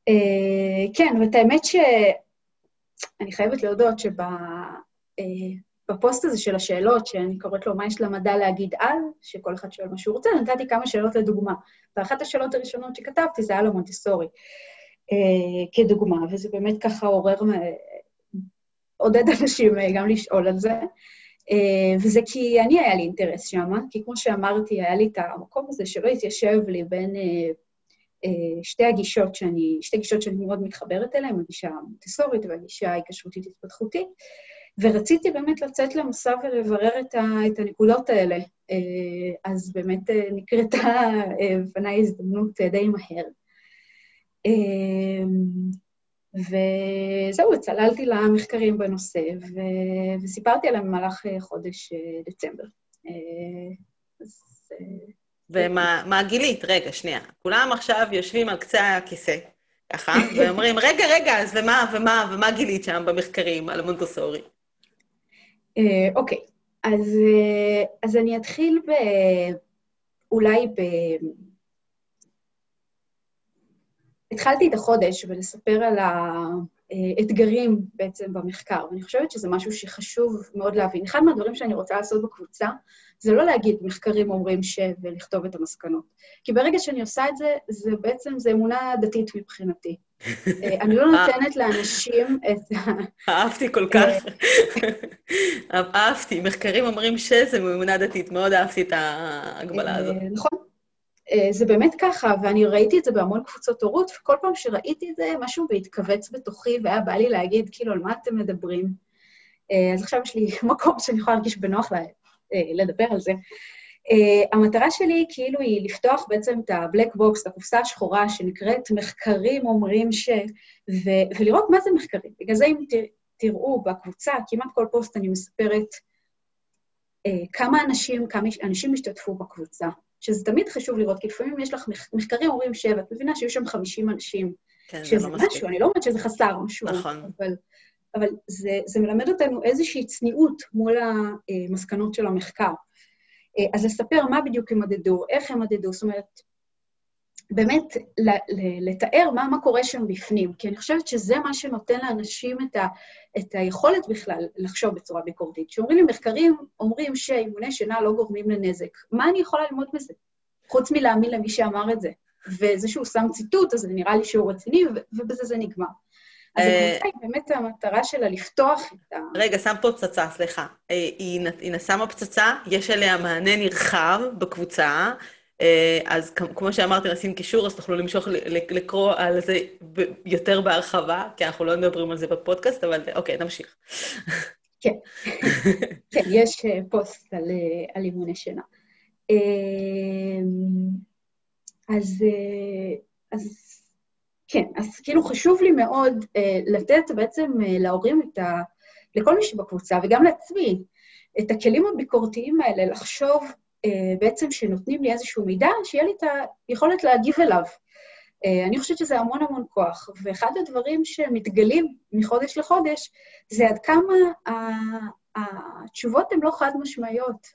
Uh, כן, ואת האמת שאני חייבת להודות שב... Uh, בפוסט הזה של השאלות, שאני קוראת לו מה יש למדע להגיד על, שכל אחד שואל מה שהוא רוצה, נתתי כמה שאלות לדוגמה. ואחת השאלות הראשונות שכתבתי זה על המונטיסורי, אה, כדוגמה, וזה באמת ככה עורר, עודד אנשים אה, גם לשאול על זה. אה, וזה כי אני, היה לי אינטרס שם, כי כמו שאמרתי, היה לי את המקום הזה שלא התיישב לי בין אה, אה, שתי הגישות שאני, שתי גישות שאני מאוד מתחברת אליהן, הגישה המונטיסורית והגישה ההיקשרותית-התפתחותית. ורציתי באמת לצאת למסע ולברר את, ה, את הנקודות האלה. אה, אז באמת אה, נקרתה אה, בפניי הזדמנות די מהר. וזהו, צללתי למחקרים בנושא, ו... וסיפרתי עליהם במהלך חודש דצמבר. אז... ומה גילית? רגע, שנייה. כולם עכשיו יושבים על קצה הכיסא, ככה, [LAUGHS] ואומרים, רגע, רגע, אז ומה, ומה, ומה גילית שם במחקרים על המונטוסורי? אה, אוקיי, אז, אה, אז אני אתחיל ב... אולי ב... התחלתי את החודש ולספר על האתגרים בעצם במחקר, ואני חושבת שזה משהו שחשוב מאוד להבין. אחד מהדברים שאני רוצה לעשות בקבוצה, זה לא להגיד מחקרים אומרים ש... ולכתוב את המסקנות. כי ברגע שאני עושה את זה, זה בעצם, זה אמונה דתית מבחינתי. אה, אני לא נותנת לאנשים את ה... אהבתי כל כך. אהבתי. מחקרים אומרים שזה מאמונה דתית. מאוד אהבתי את ההגבלה הזאת. אה, נכון. אה, זה באמת ככה, ואני ראיתי את זה בהמון קבוצות הורות, וכל פעם שראיתי את זה, משהו בהתכווץ בתוכי, והיה בא לי להגיד, כאילו, על מה אתם מדברים? אז עכשיו יש לי [LAUGHS] מקום שאני יכולה להרגיש בנוח לדבר על זה. המטרה שלי כאילו היא לפתוח בעצם את ה-black box, את הקופסה השחורה שנקראת מחקרים אומרים ש... ו... ולראות מה זה מחקרים. בגלל זה אם ת... תראו בקבוצה, כמעט כל פוסט אני מספרת כמה אנשים, כמה אנשים השתתפו בקבוצה, שזה תמיד חשוב לראות, כי לפעמים יש לך מח... מחקרים אומרים שבע, את מבינה שהיו שם 50 אנשים. כן, שזה זה לא משהו, מספיק. אני לא אומרת שזה חסר משהו, נכון. אבל, אבל זה, זה מלמד אותנו איזושהי צניעות מול המסקנות של המחקר. אה, אז לספר מה בדיוק הם מדדו, איך הם מדדו, זאת אומרת, באמת לתאר מה, מה קורה שם בפנים, כי אני חושבת שזה מה שנותן לאנשים את, ה, את היכולת בכלל לחשוב בצורה ביקורתית. כשאומרים לי מחקרים, אומרים שאימוני שינה לא גורמים לנזק. מה אני יכולה ללמוד מזה? חוץ מלהאמין למי שאמר את זה. וזה שהוא שם ציטוט, אז זה נראה לי שהוא רציני, ובזה זה נגמר. אז אה, הקבוצה היא באמת המטרה שלה לפתוח את ה... רגע, שם פה פצצה, סליחה. אה, היא שמה פצצה, יש עליה מענה נרחב בקבוצה, אז כמו שאמרתי, נשים קישור, אז תוכלו למשוך, לקרוא על זה יותר בהרחבה, כי אנחנו לא מדברים על זה בפודקאסט, אבל אוקיי, נמשיך. כן, כן, יש פוסט על, על אימוני שינה. אז, אז כן, אז כאילו חשוב לי מאוד אה, לתת בעצם אה, להורים את ה... לכל מי שבקבוצה, וגם לעצמי, את הכלים הביקורתיים האלה, לחשוב אה, בעצם שנותנים לי איזשהו מידע, שיהיה לי את היכולת להגיב אליו. אה, אני חושבת שזה המון המון כוח, ואחד הדברים שמתגלים מחודש לחודש, זה עד כמה התשובות הן לא חד-משמעיות.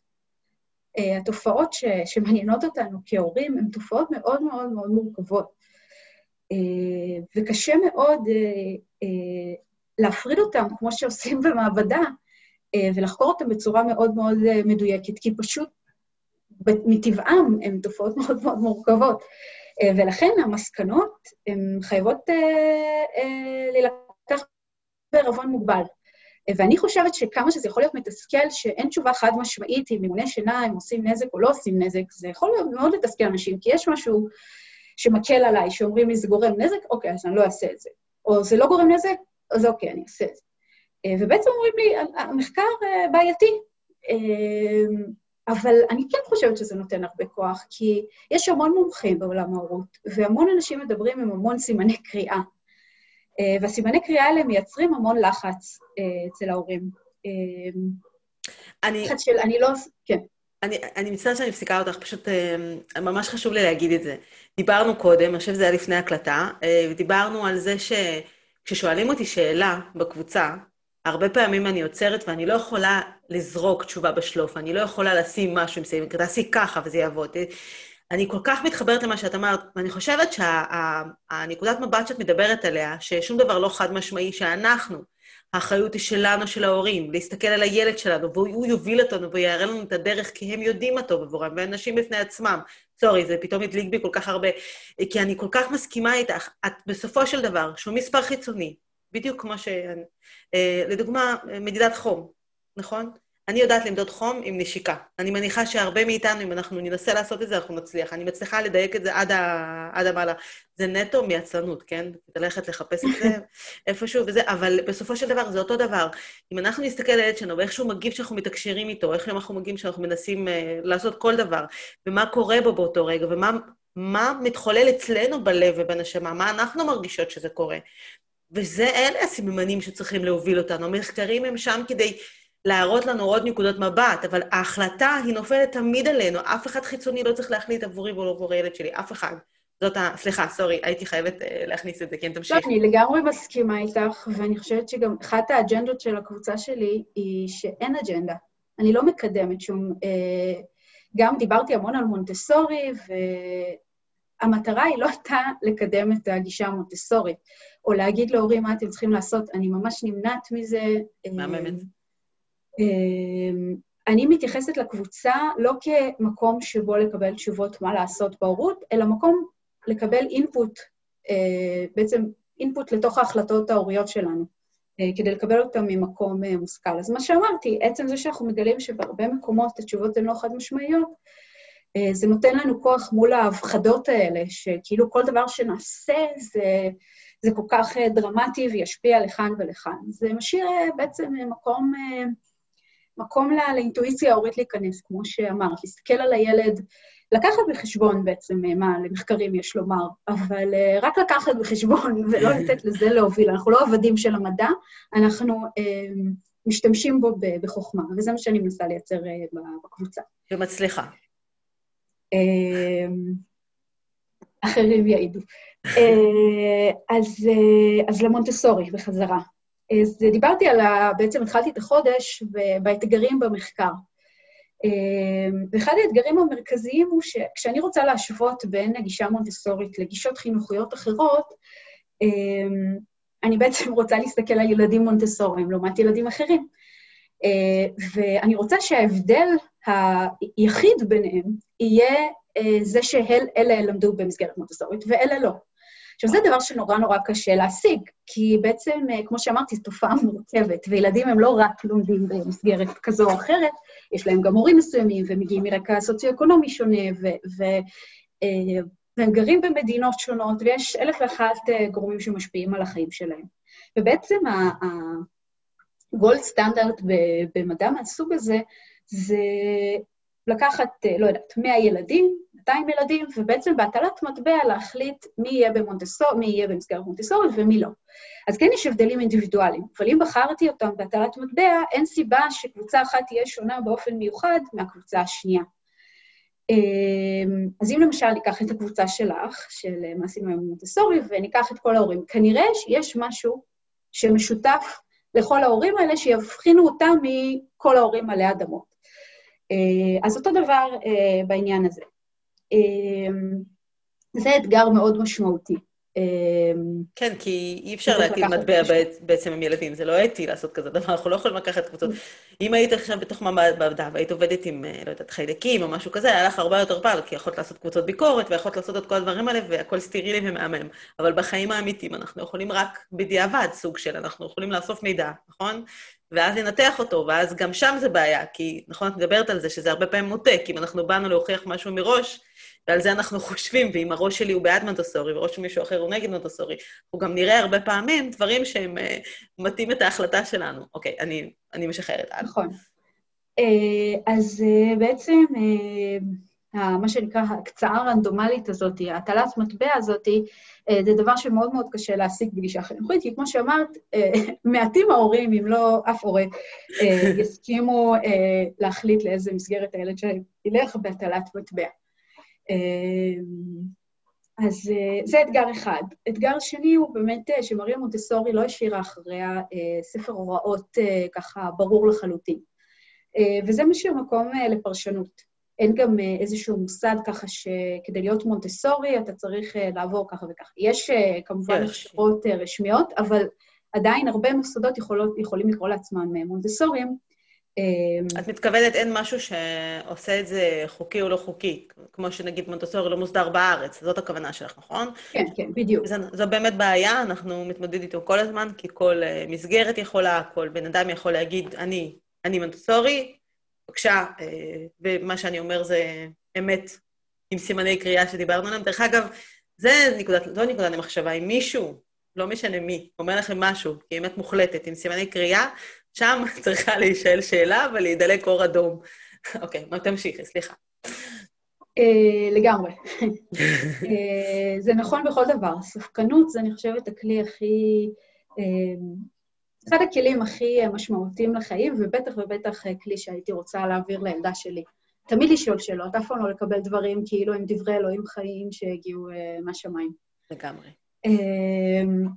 אה, התופעות ש, שמעניינות אותנו כהורים הן תופעות מאוד מאוד מאוד מורכבות. אה, וקשה מאוד אה, אה, להפריד אותם, כמו שעושים במעבדה, ולחקור אותם בצורה מאוד מאוד מדויקת, כי פשוט מטבעם הן תופעות מאוד מאוד מורכבות. ולכן המסקנות הן חייבות להילקח בערבון מוגבל. ואני חושבת שכמה שזה יכול להיות מתסכל, שאין תשובה חד משמעית אם אימוני שינה הם עושים נזק או לא עושים נזק, זה יכול להיות מאוד לתסכל אנשים, כי יש משהו שמקל עליי, שאומרים לי זה גורם נזק, אוקיי, אז אני לא אעשה את זה. או זה לא גורם נזק, אז אוקיי, אני אעשה את זה. אה, ובעצם אומרים לי, המחקר אה, בעייתי. אה, אבל אני כן חושבת שזה נותן הרבה כוח, כי יש המון מומחים בעולם ההורות, והמון אנשים מדברים עם המון סימני קריאה. אה, והסימני קריאה האלה מייצרים המון לחץ אה, אצל ההורים. אני... לחץ של, אני לא... כן. אני, אני מצטערת שאני מפסיקה אותך, פשוט ממש חשוב לי להגיד את זה. דיברנו קודם, אני חושבת שזה היה לפני הקלטה, ודיברנו על זה שכששואלים אותי שאלה בקבוצה, הרבה פעמים אני עוצרת ואני לא יכולה לזרוק תשובה בשלוף, אני לא יכולה לשים משהו עם סיימים, תעשי ככה וזה יעבוד. אני כל כך מתחברת למה שאת אמרת, ואני חושבת שהנקודת שה, מבט שאת מדברת עליה, ששום דבר לא חד-משמעי, שאנחנו, האחריות היא שלנו, של ההורים, להסתכל על הילד שלנו, והוא יוביל אותנו ויראה לנו את הדרך, כי הם יודעים מה טוב עבורם, ואנשים בפני עצמם. סורי, זה פתאום הדליק בי כל כך הרבה, כי אני כל כך מסכימה איתך. את בסופו של דבר, שהוא מספר חיצוני, בדיוק כמו ש... אה, לדוגמה, מדידת חום, נכון? אני יודעת למדוד חום עם נשיקה. אני מניחה שהרבה מאיתנו, אם אנחנו ננסה לעשות את זה, אנחנו נצליח. אני מצליחה לדייק את זה עד, ה... עד המעלה. זה נטו מעצלנות, כן? ללכת לחפש את זה [LAUGHS] איפשהו וזה, אבל בסופו של דבר זה אותו דבר. אם אנחנו נסתכל על הילד שלנו ואיך שהוא מגיב כשאנחנו מתקשרים איתו, איך אנחנו מגיבים כשאנחנו מנסים uh, לעשות כל דבר, ומה קורה בו באותו רגע, ומה מה מתחולל אצלנו בלב ובנשמה, מה אנחנו מרגישות שזה קורה. וזה, אלה הסממנים שצריכים להוביל אותנו. המחקרים הם שם כדי להראות לנו עוד נקודות מבט, אבל ההחלטה היא נופלת תמיד עלינו. אף אחד חיצוני לא צריך להחליט עבורי ולא עבור הילד שלי, אף אחד. זאת ה... סליחה, סורי, הייתי חייבת uh, להכניס את זה, כן, תמשיך. לא, אני לגמרי מסכימה איתך, ואני חושבת שגם אחת האג'נדות של הקבוצה שלי היא שאין אג'נדה. אני לא מקדמת שום... Uh, גם דיברתי המון על מונטסורי, והמטרה היא לא הייתה לקדם את הגישה המונטסורית, או להגיד להורים מה אתם צריכים לעשות, אני ממש נמנעת מזה. מהממת. אמ, אני מתייחסת לקבוצה לא כמקום שבו לקבל תשובות מה לעשות בהורות, אלא מקום לקבל אינפוט, אה, בעצם אינפוט לתוך ההחלטות ההוריות שלנו, אה, כדי לקבל אותם ממקום אה, מושכל. אז מה שאמרתי, עצם זה שאנחנו מגלים שבהרבה מקומות התשובות הן לא חד-משמעיות, זה נותן לנו כוח מול ההפחדות האלה, שכאילו כל דבר שנעשה זה, זה כל כך דרמטי וישפיע לכאן ולכאן. זה משאיר בעצם מקום... מקום לה, לאינטואיציה ההורית להיכנס, כמו שאמרת, להסתכל על הילד, לקחת בחשבון בעצם אה, מה למחקרים יש לומר, אבל רק לקחת בחשבון [LAUGHS] ולא לתת לזה להוביל. אנחנו לא עבדים של המדע, אנחנו משתמשים בו בחוכמה, וזה מה שאני מנסה לייצר בקבוצה. ומצליחה. אחרים יעידו. Uh, אז, uh, אז למונטסורי, בחזרה. אז דיברתי על ה... בעצם התחלתי את החודש באתגרים במחקר. אמ, ואחד האתגרים המרכזיים הוא שכשאני רוצה להשוות בין הגישה המונטסורית לגישות חינוכיות אחרות, אני בעצם רוצה להסתכל על ילדים מונטסוריים לעומת ילדים אחרים. אה, ואני רוצה שההבדל היחיד ביניהם יהיה אה, זה שאלה למדו במסגרת מונטסורית ואלה לא. עכשיו, זה דבר שנורא נורא קשה להשיג, כי בעצם, אה, כמו שאמרתי, זו תופעה מורכבת, וילדים הם לא רק לומדים במסגרת כזו או אחרת, יש להם גם הורים מסוימים, ומגיעים מרקע סוציו-אקונומי שונה, ו- ו- אה, והם גרים במדינות שונות, ויש אלף ואחת אה, גורמים שמשפיעים על החיים שלהם. ובעצם הגולד סטנדרט במדע מהסוג הזה, זה לקחת, לא יודעת, 100 ילדים, 200 ילדים, ובעצם בהטלת מטבע להחליט מי יהיה במונטסור, מי יהיה במסגרת מונטסורית ומי לא. אז כן יש הבדלים אינדיבידואליים, אבל אם בחרתי אותם בהטלת מטבע, אין סיבה שקבוצה אחת תהיה שונה באופן מיוחד מהקבוצה השנייה. אמ, אז אם למשל ניקח את הקבוצה שלך, של מעשים היום מונטסורי, וניקח את כל ההורים, כנראה שיש משהו שמשותף לכל ההורים האלה, שיבחינו אותם מכל ההורים עלי אדמות. אה, אז אותו דבר אה, בעניין הזה. אמ, זה אתגר מאוד משמעותי. אמ, כן, כי אי אפשר להטיל מטבע בעצם עם ילדים, זה לא אתי לעשות כזה דבר, אנחנו לא יכולים לקחת קבוצות. אם היית עכשיו בתוך מעמד בעבודה והיית עובדת עם, אה, לא יודעת, חיידקים או משהו כזה, היה לך הרבה יותר פעל, כי יכולת לעשות קבוצות ביקורת ויכולת לעשות את כל הדברים האלה, והכל סטרילי ומהמם. אבל בחיים האמיתיים אנחנו יכולים רק בדיעבד סוג של, אנחנו יכולים לאסוף מידע, נכון? ואז לנתח אותו, ואז גם שם זה בעיה, כי נכון, את מדברת על זה, שזה הרבה פעמים מוטה, כי אם אנחנו באנו להוכיח משהו מראש, ועל זה אנחנו [LAUGHS] חושבים, ואם הראש שלי הוא בעד מונטסורי וראש של מישהו אחר הוא נגד מונטסורי, הוא גם נראה הרבה פעמים דברים שהם uh, מטים את ההחלטה שלנו. אוקיי, אני, אני משחררת. נכון. אז בעצם מה שנקרא ההקצאה הרנדומלית הזאת, הטלת מטבע הזאת, זה דבר שמאוד מאוד קשה להשיג בגישה חינוכית, כי כמו שאמרת, מעטים ההורים, אם לא אף הורה, יסכימו להחליט לאיזה מסגרת הילד שילך בהטלת מטבע. אז זה אתגר אחד. אתגר שני הוא באמת שמריה מונטסורי לא השאירה אחריה ספר הוראות ככה ברור לחלוטין. וזה משאיר מקום לפרשנות. אין גם איזשהו מוסד ככה שכדי להיות מונטסורי אתה צריך לעבור ככה וככה. יש כמובן הכשרות רשמיות, אבל עדיין הרבה מוסדות יכולות, יכולים לקרוא לעצמם מונטסוריים. את מתכוונת, אין משהו שעושה את זה חוקי או לא חוקי, כמו שנגיד מונטסורי לא מוסדר בארץ, זאת הכוונה שלך, נכון? כן, כן, בדיוק. זו, זו באמת בעיה, אנחנו מתמודדים איתו כל הזמן, כי כל מסגרת יכולה, כל בן אדם יכול להגיד, אני, אני מונטסורי, בבקשה, ומה שאני אומר זה אמת עם סימני קריאה שדיברנו עליהם. דרך אגב, זה נקודת, זו נקודת המחשבה. אם מישהו, לא משנה מי, אומר לכם משהו, כי אמת מוחלטת, עם סימני קריאה, שם [LAUGHS] צריכה להישאל שאלה ולהידלק אור אדום. [LAUGHS] אוקיי, מה תמשיכי, סליחה. לגמרי. זה נכון בכל דבר. ספקנות זה, אני חושבת, הכלי הכי... אחד הכלים הכי משמעותיים לחיים, ובטח ובטח כלי שהייתי רוצה להעביר לילדה שלי. תמיד לשאול שאלות, אף פעם לא לקבל דברים כאילו הם דברי אלוהים חיים שהגיעו uh, מהשמיים. לגמרי. Uh,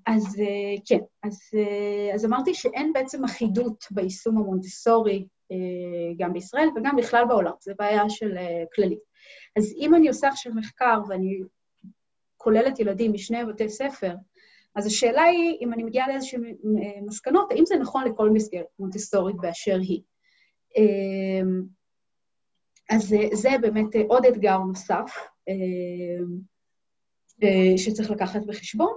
אז uh, כן, אז, uh, אז אמרתי שאין בעצם אחידות ביישום המונטסורי, uh, גם בישראל וגם בכלל בעולם, זו בעיה של uh, כללית. אז אם אני עושה עכשיו מחקר ואני כוללת ילדים משני בתי ספר, אז השאלה היא, אם אני מגיעה לאיזשהן מסקנות, האם זה נכון לכל מסגרת מונטסורית באשר היא. אז זה באמת עוד אתגר נוסף שצריך לקחת בחשבון.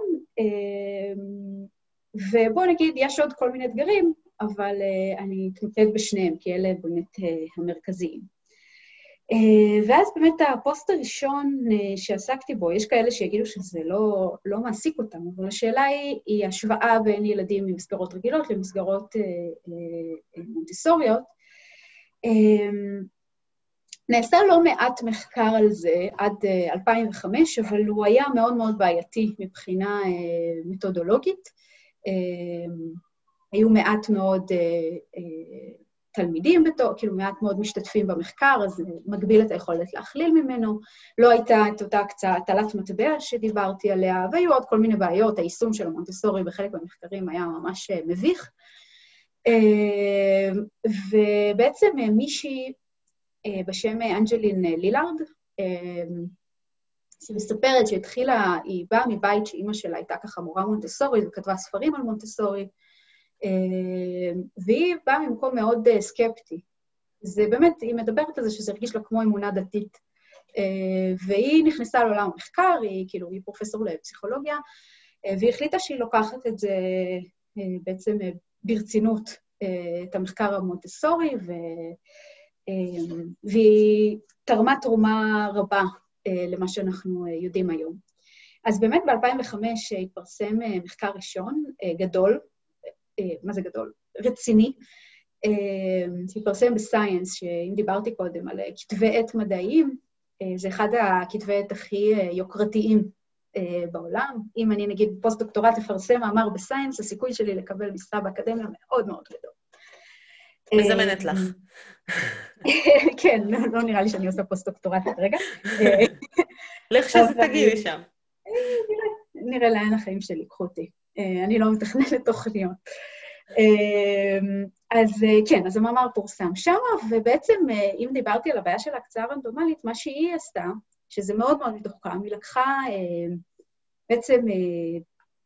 ובואו נגיד, יש עוד כל מיני אתגרים, אבל אני אתמקד בשניהם, כי אלה באמת המרכזיים. ואז באמת הפוסט הראשון שעסקתי בו, יש כאלה שיגידו שזה לא, לא מעסיק אותם, אבל השאלה היא, היא השוואה בין ילדים ממסגרות רגילות למסגרות מונטיסוריות. נעשה לא מעט מחקר על זה עד 2005, אבל הוא היה מאוד מאוד בעייתי מבחינה מתודולוגית. היו מעט מאוד תלמידים בתור, כאילו מעט מאוד משתתפים במחקר, אז זה מגביל את היכולת להכליל ממנו. לא הייתה את אותה קצת הטלת מטבע שדיברתי עליה, והיו עוד כל מיני בעיות, היישום של המונטסורי בחלק מהמחקרים היה ממש מביך. ובעצם מישהי בשם אנג'לין לילארד, שמספרת שהתחילה, היא באה מבית שאימא שלה הייתה ככה מורה מונטסורית וכתבה ספרים על מונטסורי, והיא באה ממקום מאוד סקפטי. זה באמת, היא מדברת על זה שזה הרגיש לה כמו אמונה דתית. והיא נכנסה לעולם המחקר, היא כאילו, היא פרופסור לפסיכולוגיה, והיא החליטה שהיא לוקחת את זה בעצם ברצינות, את המחקר המונטסורי, ו... והיא תרמה תרומה רבה למה שאנחנו יודעים היום. אז באמת ב-2005 התפרסם מחקר ראשון, גדול, מה זה גדול? רציני, שהתפרסם בסייאנס, שאם דיברתי קודם על כתבי עת מדעיים, זה אחד הכתבי עת הכי יוקרתיים בעולם. אם אני נגיד פוסט-דוקטורט אפרסם מאמר ב Science, הסיכוי שלי לקבל משרה באקדמיה מאוד מאוד גדול. מזמנת לך. [LAUGHS] כן, לא נראה לי שאני עושה פוסט-דוקטורט כרגע. לך שזה תגיעי לשם. נראה לאן החיים שלי ייקחו אותי. אני לא מתכננת תוכניות. אז כן, אז המאמר פורסם שם, ובעצם, אם דיברתי על הבעיה של ההקצאה הרנדומלית, מה שהיא עשתה, שזה מאוד מאוד מתוחכם, היא לקחה בעצם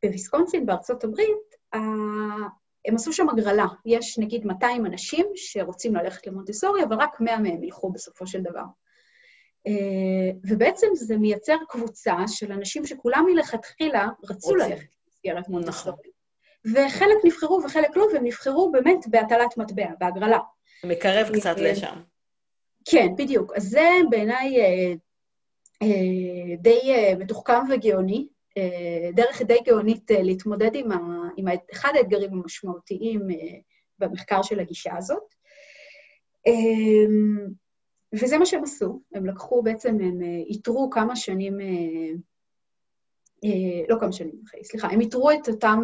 בוויסקונסין, בארצות הברית, הם עשו שם הגרלה. יש נגיד 200 אנשים שרוצים ללכת למונטסורי, אבל רק 100 מהם ילכו בסופו של דבר. ובעצם זה מייצר קבוצה של אנשים שכולם מלכתחילה רצו ללכת למסגרת מונטסורי. וחלק נבחרו וחלק לא, והם נבחרו באמת בהטלת מטבע, בהגרלה. מקרב קצת לשם. כן, בדיוק. אז זה בעיניי אה, אה, די אה, מתוחכם וגאוני, דרך די גאונית להתמודד עם, ה, עם אחד האתגרים המשמעותיים במחקר של הגישה הזאת. וזה מה שהם עשו, הם לקחו בעצם, הם איתרו כמה שנים, לא כמה שנים אחרי, סליחה, הם איתרו את אותם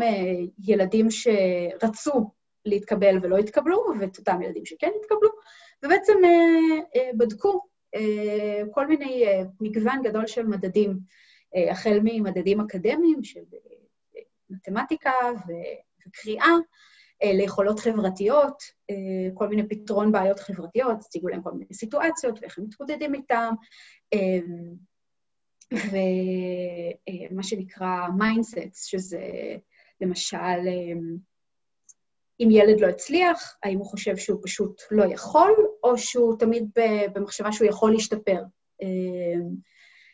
ילדים שרצו להתקבל ולא התקבלו, ואת אותם ילדים שכן התקבלו, ובעצם בדקו כל מיני מגוון גדול של מדדים, החל ממדדים אקדמיים של מתמטיקה וקריאה, ליכולות חברתיות, כל מיני פתרון בעיות חברתיות, הציגו להם כל מיני סיטואציות ואיך הם מתמודדים איתם, ומה שנקרא mindsets, שזה למשל, אם ילד לא הצליח, האם הוא חושב שהוא פשוט לא יכול, או שהוא תמיד במחשבה שהוא יכול להשתפר.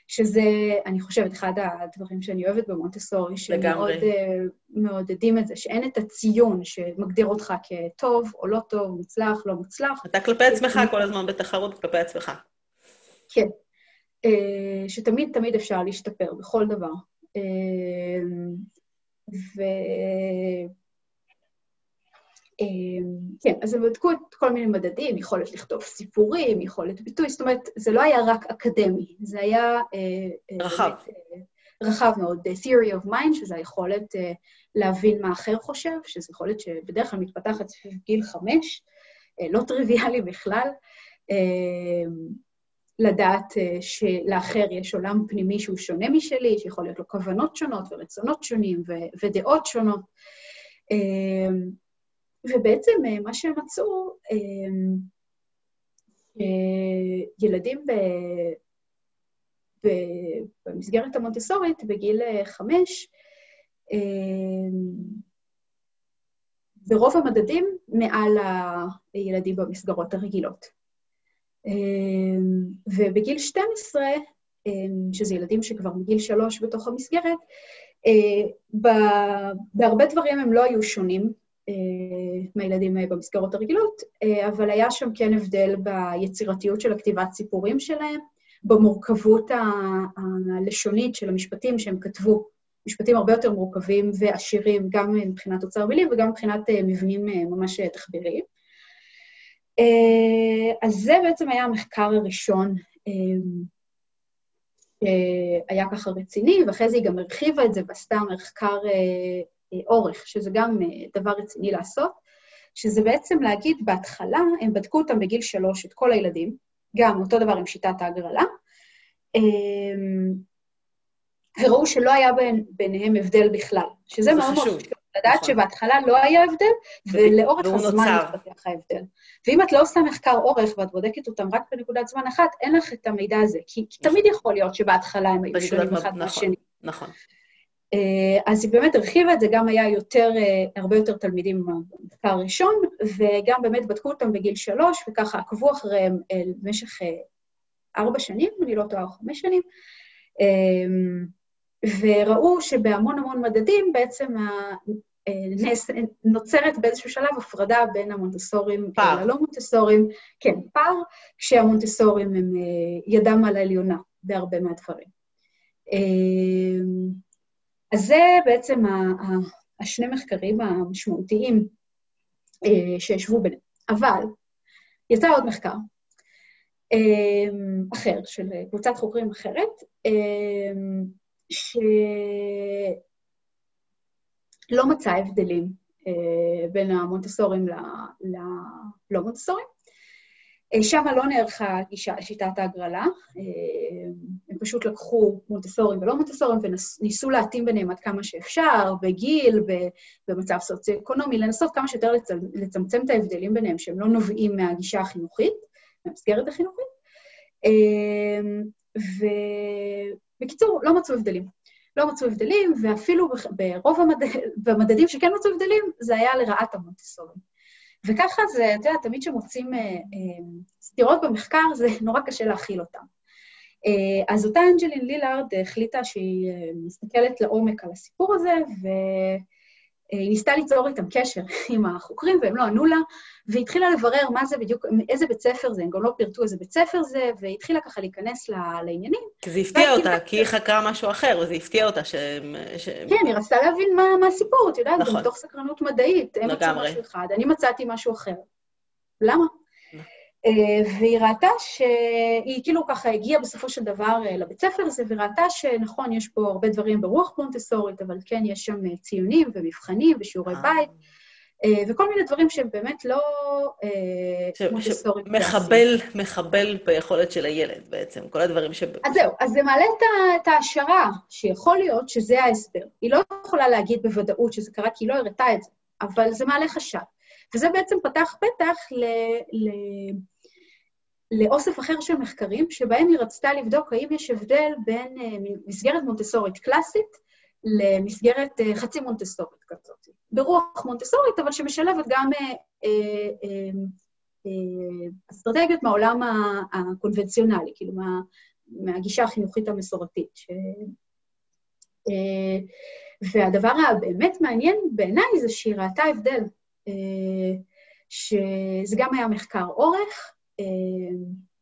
שזה, אני חושבת, אחד הדברים שאני אוהבת במונטסורי, שמאוד מעודדים את זה, שאין את הציון שמגדיר אותך כטוב או לא טוב, מוצלח, לא מוצלח. אתה כלפי עצמך כל הזמן בתחרות כלפי עצמך. כן. שתמיד תמיד אפשר להשתפר בכל דבר. ו... אמ, כן, אז הם בדקו את כל מיני מדדים, יכולת לכתוב סיפורים, יכולת ביטוי, זאת אומרת, זה לא היה רק אקדמי, זה היה... אה, אה, רחב. אה, רחב מאוד, theory of mind, שזה היכולת להבין מה אחר חושב, שזו יכולת שבדרך כלל מתפתחת סביב גיל חמש, לא טריוויאלי בכלל, לדעת שלאחר יש עולם פנימי שהוא שונה משלי, שיכול להיות לו כוונות שונות ורצונות שונים ודעות שונות. ובעצם אה, מה שהם מצאו, אה, ילדים ב... במסגרת המונטסורית, בגיל אה, חמש, ברוב המדדים מעל הילדים במסגרות הרגילות. ובגיל 12, שזה ילדים שכבר מגיל שלוש בתוך המסגרת, בהרבה דברים הם לא היו שונים אה, מהילדים אה, במסגרות הרגילות, אה, אבל היה שם כן הבדל ביצירתיות של הכתיבת סיפורים שלהם, במורכבות הלשונית של המשפטים שהם כתבו, משפטים הרבה יותר מורכבים ועשירים, גם מבחינת אוצר מילים וגם מבחינת מבנים ממש תחביריים. אז זה בעצם היה המחקר הראשון שהיה ככה רציני, ואחרי זה היא גם הרחיבה את זה ועשתה מחקר אורך, שזה גם אה, דבר רציני לעשות, שזה בעצם להגיד, בהתחלה הם בדקו אותם בגיל שלוש, את כל הילדים, גם אותו דבר עם שיטת ההגרלה, וראו שלא היה בין, ביניהם הבדל בכלל, שזה מאוד מאוד חשוב. לדעת נכון. שבהתחלה לא היה הבדל, ולאורך הזמן מתפתח ההבדל. ואם את לא עושה מחקר אורך ואת בודקת אותם רק בנקודת זמן אחת, אין לך את המידע הזה, כי, כי תמיד יכול להיות שבהתחלה הם היו שונים אחד נכון, מהשני. נכון. אה, אז היא באמת הרחיבה את זה, גם היה יותר, אה, הרבה יותר תלמידים במחקר הראשון, וגם באמת בדקו אותם בגיל שלוש, וככה עקבו אחריהם אה, במשך ארבע שנים, אני לא טועה, חמש שנים, וראו שבהמון המון מדדים בעצם נוצרת באיזשהו שלב הפרדה בין המונטסורים ללא מונטסורים, כן, פער, כשהמונטסורים הם ידם על העליונה בהרבה מהדברים. אז זה בעצם השני מחקרים המשמעותיים אה, שישבו ביניהם. אבל יצא עוד מחקר אה, אחר, של קבוצת חוקרים אחרת, אה, שלא מצא הבדלים בין המונטסורים ללא מונטסורים. אה, שם לא נערכה גישה לשיטת ההגרלה, אה, הם פשוט לקחו מונטסורים ולא מונטסורים וניסו להתאים ביניהם עד כמה שאפשר, בגיל, במצב סוציו-אקונומי, לנסות כמה שיותר לצמצם את ההבדלים ביניהם, שהם לא נובעים מהגישה החינוכית, מהמסגרת החינוכית. אה, ובקיצור, לא מצאו הבדלים. לא מצאו הבדלים, ואפילו ברוב המדדים שכן מצאו הבדלים, זה היה לרעת המונטסורים. וככה זה, אתה יודע, תמיד כשמוצאים אה, אה, סתירות במחקר, זה [LAUGHS] נורא קשה להכיל אותן. אה, אז אותה אנג'לין לילארד החליטה שהיא מסתכלת לעומק על הסיפור הזה, ו... היא ניסתה ליצור איתם קשר [LAUGHS] עם החוקרים, והם לא ענו לה, והתחילה לברר מה זה בדיוק, איזה בית ספר זה, הם גם לא פירטו איזה בית ספר זה, והתחילה ככה להיכנס לעניינים. כי זה הפתיע אותה, כי היא חקרה משהו אחר, וזה הפתיע אותה ש... כן, היא רצתה להבין מה הסיפור, את יודעת, גם מתוך סקרנות מדעית. הם מצאו משהו אחד, אני מצאתי משהו אחר. למה? והיא ראתה שהיא כאילו ככה הגיעה בסופו של דבר לבית ספר הזה, וראתה שנכון, יש פה הרבה דברים ברוח מונטסורית, אבל כן, יש שם ציונים ומבחנים ושיעורי בית. וכל מיני דברים שהם באמת לא מונטסורית. מחבל, מחבל ביכולת של הילד בעצם, כל הדברים ש... אז זהו, אז זה מעלה את ההשערה, שיכול להיות שזה ההסבר. היא לא יכולה להגיד בוודאות שזה קרה, כי היא לא הראתה את זה, אבל זה מעלה חשד. וזה בעצם פתח פתח ל... ל... לאוסף אחר של מחקרים, שבהם היא רצתה לבדוק האם יש הבדל בין מסגרת מונטסורית קלאסית למסגרת חצי מונטסורית כזאת. ברוח מונטסורית, אבל שמשלבת גם אה, אה, אה, אסטרטגיות מהעולם הקונבנציונלי, כאילו מה, מהגישה החינוכית המסורתית. ש... והדבר הבאמת מעניין בעיניי זה שהיא ראתה הבדל, שזה גם היה מחקר אורך,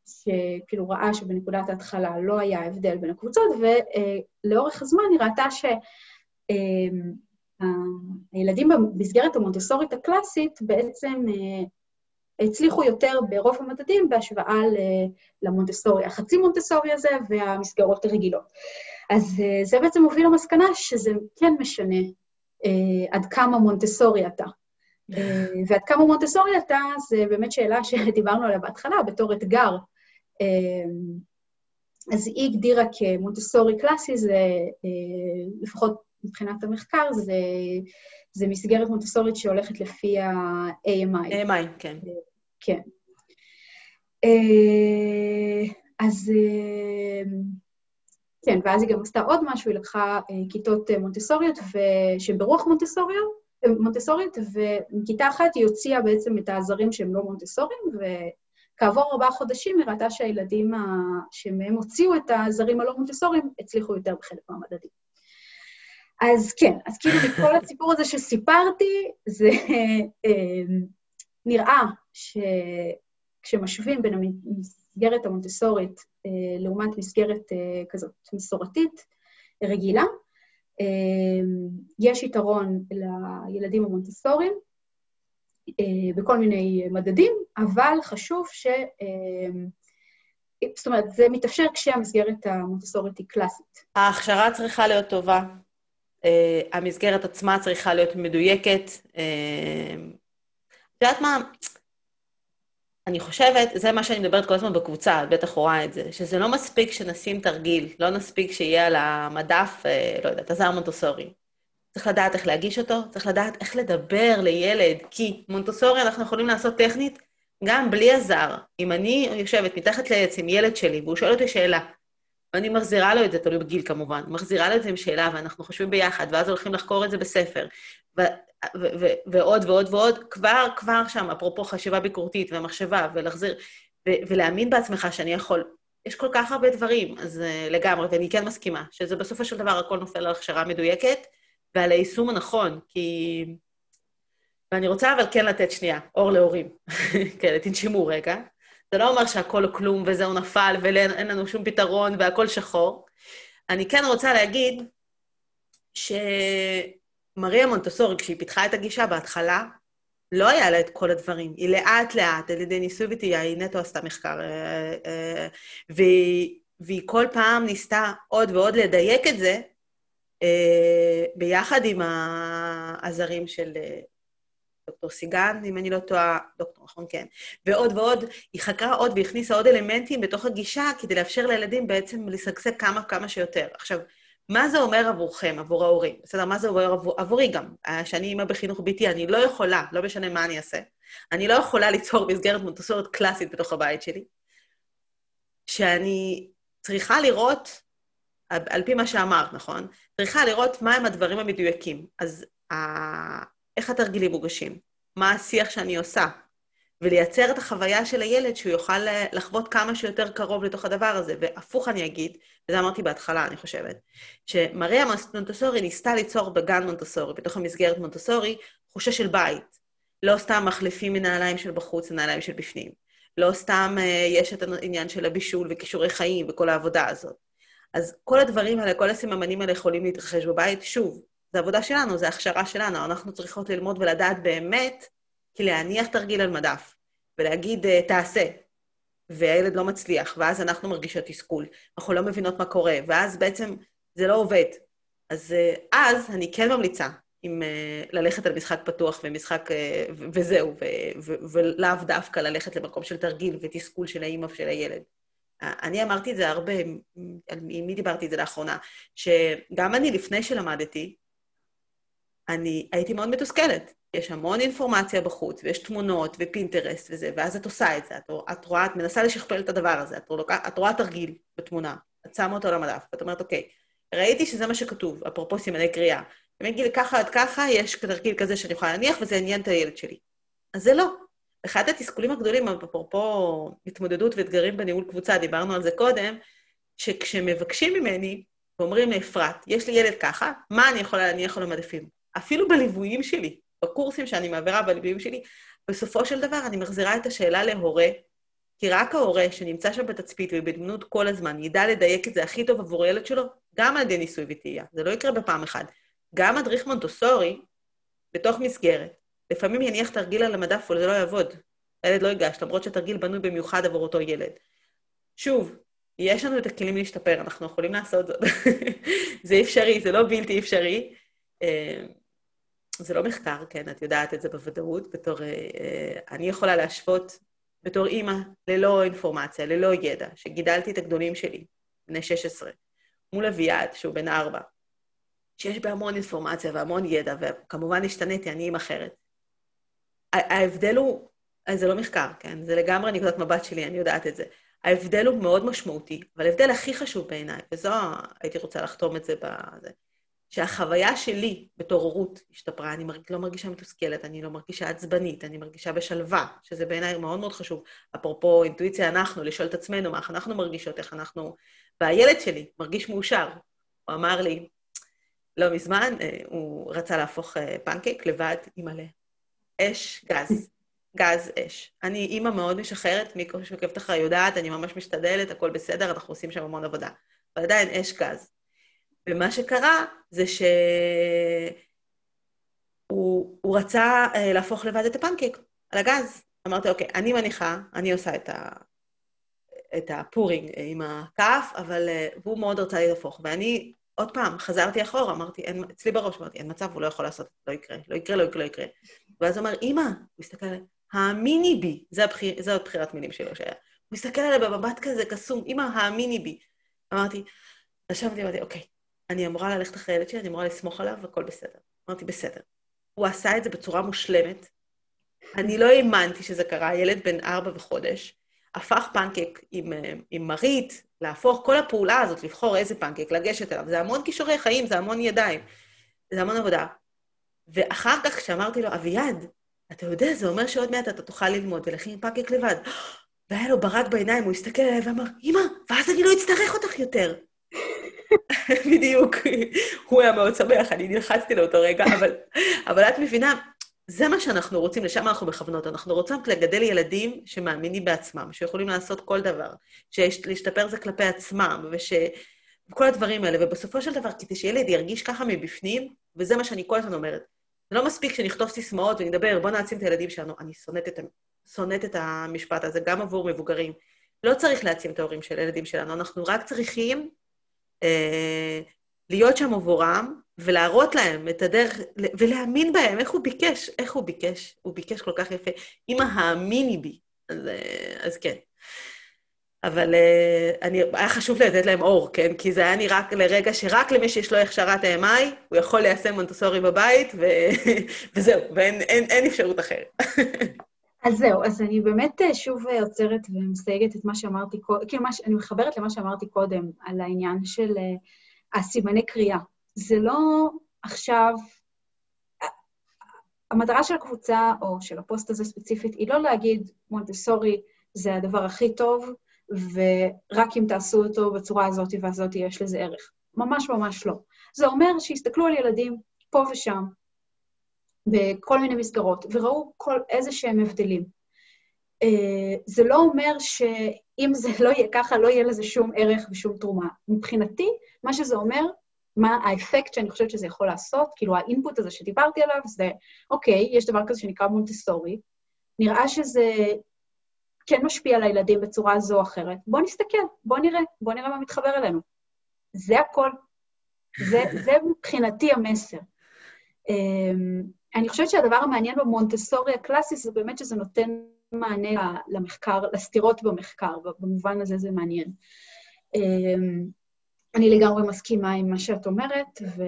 שכאילו ראה שבנקודת ההתחלה לא היה הבדל בין הקבוצות, ולאורך הזמן היא ראתה ש... הילדים במסגרת המונטסורית הקלאסית בעצם אה, הצליחו יותר ברוב המדדים בהשוואה למונטסורי, החצי מונטסורי הזה והמסגרות הרגילות. אז אה, זה בעצם מוביל למסקנה שזה כן משנה אה, עד כמה מונטסורי אתה. ועד כמה מונטסורי אתה, זה באמת שאלה שדיברנו עליה בהתחלה, בתור אתגר. אז היא הגדירה כמונטסורי קלאסי, זה לפחות מבחינת המחקר, זה, זה מסגרת מונטסורית שהולכת לפי ה-AMI. AMI, כן. כן. אה, אז אה, כן, ואז היא גם עשתה עוד משהו, היא לקחה אה, כיתות מונטסוריות, שברוח מונטסוריות, מונטסורית, ומכיתה אחת היא הוציאה בעצם את העזרים שהם לא מונטסוריים, וכעבור ארבעה חודשים היא ראתה שהילדים שמהם הוציאו את העזרים הלא מונטסוריים הצליחו יותר בחלק מהמדדים. אז כן, אז כאילו [LAUGHS] מכל הסיפור הזה שסיפרתי, זה אה, נראה שכשמשווים בין המסגרת המונטסורית אה, לעומת מסגרת אה, כזאת מסורתית רגילה, יש יתרון לילדים המונטסוריים בכל מיני מדדים, אבל חשוב ש... זאת אומרת, זה מתאפשר כשהמסגרת המונטסורית היא קלאסית. ההכשרה צריכה להיות טובה. Uh, המסגרת עצמה צריכה להיות מדויקת. אה, את יודעת מה? אני חושבת, זה מה שאני מדברת כל הזמן בקבוצה, את בטח רואה את זה, שזה לא מספיק שנשים תרגיל, לא מספיק שיהיה על המדף, uh, לא יודעת, עזר מונטוסורי. צריך לדעת איך להגיש אותו, צריך לדעת איך לדבר לילד, כי מונטוסורי אנחנו יכולים לעשות טכנית גם בלי עזר. אם אני יושבת מתחת לעץ עם ילד שלי, והוא שואל אותי שאלה, ואני מחזירה לו את זה, תלוי בגיל כמובן, מחזירה לו את זה עם שאלה, ואנחנו חושבים ביחד, ואז הולכים לחקור את זה בספר, ו- ו- ו- ועוד ועוד ועוד, כבר, כבר שם, אפרופו חשיבה ביקורתית ומחשבה, ולהחזיר, ו- ולהאמין בעצמך שאני יכול. יש כל כך הרבה דברים, אז uh, לגמרי, ואני כן מסכימה, שזה בסופו של דבר הכל נופל על הכשרה מדויקת, ועל היישום הנכון, כי... ואני רוצה אבל כן לתת שנייה, אור להורים. [LAUGHS] כן, תנשמו רגע. זה לא אומר שהכל כלום וזהו נפל ואין לנו שום פתרון והכל שחור. אני כן רוצה להגיד שמריה מונטסורי, כשהיא פיתחה את הגישה בהתחלה, לא היה לה את כל הדברים. היא לאט-לאט, על ידי ניסוי וטעייה, היא נטו עשתה מחקר, אה, אה, והיא, והיא כל פעם ניסתה עוד ועוד לדייק את זה, אה, ביחד עם העזרים של דוקטור סיגן, אם אני לא טועה, דוקטור, נכון, כן. ועוד ועוד, היא חקרה עוד והכניסה עוד אלמנטים בתוך הגישה כדי לאפשר לילדים בעצם לשגשג כמה כמה שיותר. עכשיו, מה זה אומר עבורכם, עבור ההורים? בסדר, מה זה אומר עבור, עבורי גם? שאני אימא בחינוך ביתי, אני לא יכולה, לא משנה מה אני אעשה, אני לא יכולה ליצור מסגרת מונטסורית קלאסית בתוך הבית שלי, שאני צריכה לראות, על פי מה שאמרת, נכון? צריכה לראות מהם הדברים המדויקים. אז איך התרגילים מוגשים, מה השיח שאני עושה, ולייצר את החוויה של הילד שהוא יוכל לחוות כמה שיותר קרוב לתוך הדבר הזה. והפוך אני אגיד, וזה אמרתי בהתחלה, אני חושבת, שמריה מונטסורי ניסתה ליצור בגן מונטסורי, בתוך המסגרת מונטסורי, תחושה של בית. לא סתם מחליפים מנעליים של בחוץ לנעליים של בפנים. לא סתם uh, יש את העניין של הבישול וכישורי חיים וכל העבודה הזאת. אז כל הדברים האלה, כל הסממנים האלה יכולים להתרחש בבית, שוב, זה עבודה שלנו, זה הכשרה שלנו. אנחנו צריכות ללמוד ולדעת באמת, כי להניח תרגיל על מדף, ולהגיד, אה, תעשה. והילד לא מצליח, ואז אנחנו מרגישות תסכול, אנחנו לא מבינות מה קורה, ואז בעצם זה לא עובד. אז אה, אז אני כן ממליצה עם אה, ללכת על משחק פתוח ומשחק, וזהו, ולאו דווקא ללכת למקום של תרגיל ותסכול של האימא ושל הילד. אני אמרתי את זה הרבה, עם מי דיברתי את זה לאחרונה, שגם אני, לפני שלמדתי, אני הייתי מאוד מתוסכלת. יש המון אינפורמציה בחוץ, ויש תמונות ופינטרסט וזה, ואז את עושה את זה. את, את רואה, את מנסה לשכפל את הדבר הזה, את, רואה, את רואה תרגיל בתמונה, את שמה אותו על המדף, ואת אומרת, אוקיי, ראיתי שזה מה שכתוב, אפרופו סימני קריאה. מגיל ככה עד ככה, יש תרגיל כזה שאני יכולה להניח, וזה עניין את הילד שלי. אז זה לא. אחד התסכולים הגדולים, אפרופו התמודדות ואתגרים בניהול קבוצה, דיברנו על זה קודם, שכשמבקשים ממני, ואומרים לאפרת, יש לי ילד ככה, מה אני יכולה להניח על המדפים? אפילו בליוויים שלי, בקורסים שאני מעבירה בליוויים שלי, בסופו של דבר אני מחזירה את השאלה להורה, כי רק ההורה שנמצא שם בתצפית ובדמות כל הזמן, ידע לדייק את זה הכי טוב עבור הילד שלו, גם על ידי ניסוי וטעייה. זה לא יקרה בפעם אחת. גם מדריך מונטוסורי, בתוך מסגרת, לפעמים יניח תרגיל על המדף וזה לא יעבוד. הילד לא ייגש, למרות שהתרגיל בנוי במיוחד עבור אותו ילד. שוב, יש לנו את הכלים להשתפר, אנחנו יכולים לעשות זאת. [LAUGHS] זה אפשרי, זה לא בלתי אפשרי. אה, זה לא מחקר, כן, את יודעת את זה בוודאות, בתור... אה, אני יכולה להשוות בתור אימא ללא אינפורמציה, ללא ידע, שגידלתי את הגדולים שלי, בני 16, מול אביעד, שהוא בן 4, שיש בה המון אינפורמציה והמון ידע, וכמובן השתניתי, אני אימא אחרת. ההבדל הוא, זה לא מחקר, כן? זה לגמרי נקודת מבט שלי, אני יודעת את זה. ההבדל הוא מאוד משמעותי, אבל ההבדל הכי חשוב בעיניי, וזו, הייתי רוצה לחתום את זה בזה, שהחוויה שלי בתור הורות השתפרה, אני מרג, לא מרגישה מתוסכלת, אני לא מרגישה עצבנית, אני מרגישה בשלווה, שזה בעיניי מאוד מאוד חשוב. אפרופו אינטואיציה אנחנו, לשאול את עצמנו מה, אנחנו מרגישות, איך אנחנו... והילד שלי מרגיש מאושר. הוא אמר לי, לא מזמן, אה, הוא רצה להפוך אה, פנקייק לבד עם מלא. אש, גז. גז, אש. אני אימא מאוד משחררת, מי שעוקבת אחרי יודעת, אני ממש משתדלת, הכל בסדר, אנחנו עושים שם המון עבודה. אבל עדיין אש, גז. ומה שקרה זה שהוא רצה אה, להפוך לבד את הפנקייק על הגז. אמרתי, אוקיי, אני מניחה, אני עושה את, ה, את הפורינג עם הכף, אבל... והוא מאוד רצה להפוך. ואני עוד פעם, חזרתי אחורה, אמרתי, אין, אצלי בראש, אמרתי, אין מצב, הוא לא יכול לעשות, לא יקרה, לא יקרה, לא יקרה, לא יקרה. ואז הוא אמר, אמא, הוא הסתכל עליה, האמיני בי, זו הבחיר, בחירת מילים שלו שהיה. הוא הסתכל עליה במבט כזה קסום, אמא, האמיני בי. אמרתי, נשמתי, אמרתי, אוקיי, אני אמורה ללכת אחרי הילד שלי, אני אמורה לסמוך עליו, הכל בסדר. אמרתי, בסדר. הוא עשה את זה בצורה מושלמת. אני לא האמנתי שזה קרה, ילד בן ארבע וחודש, הפך פנקק עם, אה, עם מרית, להפוך, כל הפעולה הזאת, לבחור איזה פנקק, לגשת אליו, זה המון כישורי חיים, זה המון ידיים, זה המון עבודה. ואחר כך, כשאמרתי לו, אביעד, אתה יודע, זה אומר שעוד מעט אתה תוכל ללמוד ולהכין פנקק לבד. [GASPS] והיה לו ברק בעיניים, הוא הסתכל עליי ואמר, אמא, ואז אני לא אצטרך אותך יותר. [LAUGHS] בדיוק. הוא היה מאוד שמח, אני נלחצתי לאותו רגע, אבל, אבל את מבינה, זה מה שאנחנו רוצים, לשם אנחנו מכוונות. אנחנו רוצות לגדל ילדים שמאמינים בעצמם, שיכולים לעשות כל דבר, שלהשתפר זה כלפי עצמם, וש... כל הדברים האלה, ובסופו של דבר, כדי שילד ירגיש ככה מבפנים, וזה מה שאני כל הזמן אומרת, זה לא מספיק שנכתוב סיסמאות ונדבר, בוא נעצים את הילדים שלנו. אני שונאת את, שונאת את המשפט הזה, גם עבור מבוגרים. לא צריך להעצים את ההורים של הילדים שלנו, אנחנו רק צריכים להיות שם עבורם, ולהראות להם את הדרך, ולהאמין בהם, איך הוא ביקש, איך הוא ביקש, הוא ביקש כל כך יפה. אמא, האמיני בי. אז, אה, אז כן. אבל אה, אני, היה חשוב לתת להם אור, כן? כי זה היה נראה לרגע שרק למי שיש לו הכשרת AMI, הוא יכול ליישם מונטסורי בבית, ו... [LAUGHS] וזהו, ואין אין, אין אפשרות אחרת. [LAUGHS] אז זהו, אז אני באמת אה, שוב עוצרת ומסייגת את מה שאמרתי קודם, כאילו, אני מחברת למה שאמרתי קודם, על העניין של הסימני קריאה. זה לא עכשיו... המטרה של הקבוצה, או של הפוסט הזה ספציפית, היא לא להגיד, מונטסורי זה הדבר הכי טוב, ורק אם תעשו אותו בצורה הזאת והזאת יש לזה ערך. ממש ממש לא. זה אומר שיסתכלו על ילדים פה ושם, בכל מיני מסגרות, וראו כל איזה שהם הבדלים. Uh, זה לא אומר שאם זה לא יהיה ככה, לא יהיה לזה שום ערך ושום תרומה. מבחינתי, מה שזה אומר, מה האפקט שאני חושבת שזה יכול לעשות, כאילו האינפוט הזה שדיברתי עליו, זה, אוקיי, יש דבר כזה שנקרא מונטסורי, נראה שזה כן משפיע על הילדים בצורה זו או אחרת. בוא נסתכל, בוא נראה, בוא נראה מה מתחבר אלינו. זה הכל. זה, זה מבחינתי המסר. אמ, אני חושבת שהדבר המעניין במונטסורי הקלאסי זה באמת שזה נותן מענה למחקר, לסתירות במחקר, במובן הזה זה מעניין. אמ, אני לגמרי מסכימה עם מה שאת אומרת, ו,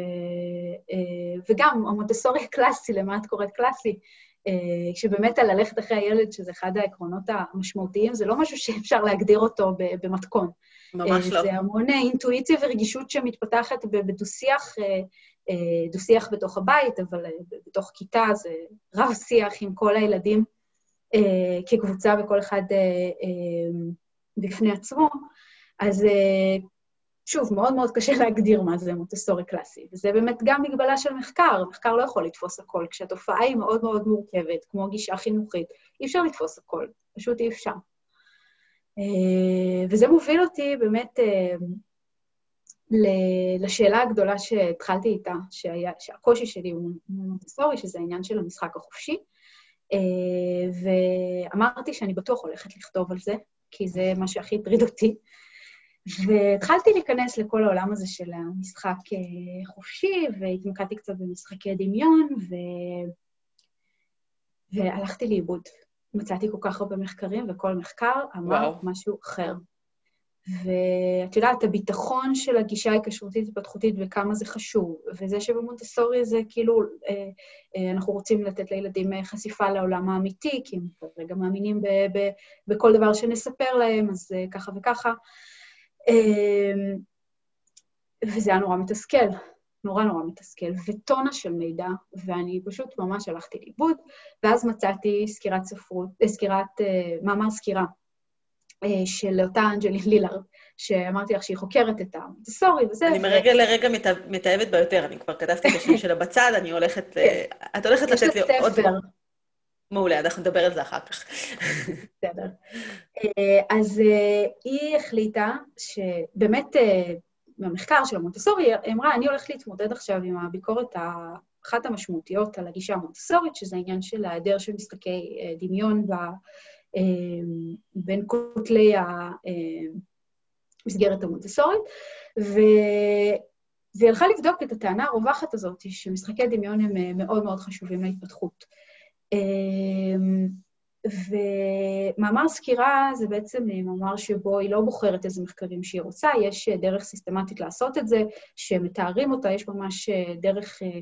אה, וגם המונטסורי הקלאסי, למה את קוראת קלאסי, אה, שבאמת על ללכת אחרי הילד, שזה אחד העקרונות המשמעותיים, זה לא משהו שאפשר להגדיר אותו במתכון. ממש אה, לא. זה המון אינטואיציה ורגישות שמתפתחת בדו-שיח, דו-שיח בתוך הבית, אבל בתוך כיתה זה רב-שיח עם כל הילדים כקבוצה וכל אחד בפני עצמו. אז שוב, מאוד מאוד קשה [LAUGHS] להגדיר מה זה מוטסורי קלאסי, וזה באמת גם מגבלה של מחקר, מחקר לא יכול לתפוס הכל. כשהתופעה היא מאוד מאוד מורכבת, כמו גישה חינוכית, אי אפשר לתפוס הכל, פשוט אי אפשר. אה, וזה מוביל אותי באמת אה, לשאלה הגדולה שהתחלתי איתה, שהיה, שהקושי שלי הוא מוטסורי, שזה העניין של המשחק החופשי. אה, ואמרתי שאני בטוח הולכת לכתוב על זה, כי זה מה שהכי הטריד אותי. והתחלתי להיכנס לכל העולם הזה של המשחק אה, חופשי, והתמקדתי קצת במשחקי דמיון, ו... והלכתי לאיבוד. מצאתי כל כך הרבה מחקרים, וכל מחקר אמר וואו. משהו אחר. ואת יודעת, הביטחון של הגישה ההיקשרותית-התפתחותית וכמה זה חשוב, וזה שבמונטסורי זה כאילו, אה, אה, אנחנו רוצים לתת לילדים אה, חשיפה לעולם האמיתי, כי הם כרגע מאמינים ב- ב- בכל דבר שנספר להם, אז ככה וככה. וזה היה נורא מתסכל, נורא נורא מתסכל, וטונה של מידע, ואני פשוט ממש הלכתי לאיבוד, ואז מצאתי סקירת ספרות, סקירת, מאמר סקירה של אותה אנג'לי לילארד, שאמרתי לך שהיא חוקרת את המונטסורי וזה. אני מרגע לרגע מתאהבת בה יותר, אני כבר כתבתי את השם שלה בצד, אני הולכת... כן. את הולכת לתת לי עוד... מעולה, אנחנו נדבר על זה אחר כך. בסדר. אה, אז אה, היא החליטה שבאמת, במחקר אה, של המונטסורי, היא אמרה, אני הולכת להתמודד עכשיו עם הביקורת אחת המשמעותיות על הגישה המונטסורית, שזה העניין של ההיעדר של משחקי דמיון ב, בין כותלי המסגרת המונטסורית, ו... והיא הלכה לבדוק את הטענה הרווחת הזאת, שמשחקי דמיון הם מאוד מאוד חשובים להתפתחות. אמ, ומאמר סקירה זה בעצם מאמר שבו היא לא בוחרת איזה מחקרים שהיא רוצה, יש דרך סיסטמטית לעשות את זה, שמתארים אותה, יש ממש דרך אה,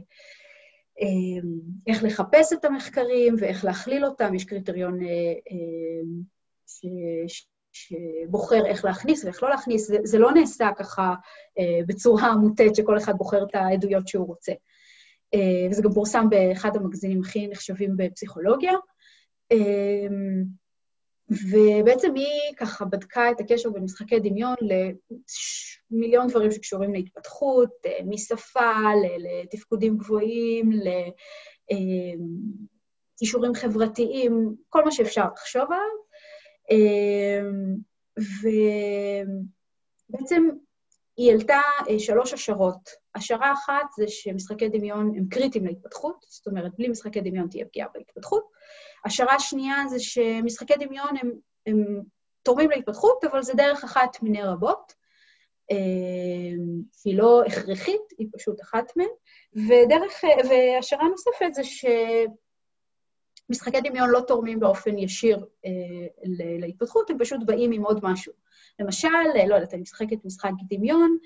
איך לחפש את המחקרים ואיך להכליל אותם, יש קריטריון אה, אמ. שבוחר איך להכניס ואיך לא להכניס, זה, לא נעשה ככה אה, בצורה מוטית שכל אחד בוחר את העדויות שהוא רוצה. אה, וזה גם פורסם באחד המגזינים הכי נחשבים בפסיכולוגיה. אה, ובעצם היא ככה בדקה את הקשר בין משחקי דמיון למיליון דברים שקשורים להתפתחות, אה, משפה לתפקודים גבוהים, לכישורים חברתיים, כל מה שאפשר לחשוב עליו. ובעצם היא העלתה שלוש השערות השערה אחת זה שמשחקי דמיון הם קריטיים להתפתחות, זאת אומרת, בלי משחקי דמיון תהיה פגיעה בהתפתחות. השערה השנייה זה שמשחקי דמיון הם, הם תורמים להתפתחות, אבל זה דרך אחת מיני רבות. אה, היא לא הכרחית, היא פשוט אחת מהן. ודרך, והשערה נוספת זה שמשחקי דמיון לא תורמים באופן ישיר אה, להתפתחות, הם פשוט באים עם עוד משהו. למשל, לא יודעת, אני משחקת משחק דמיון,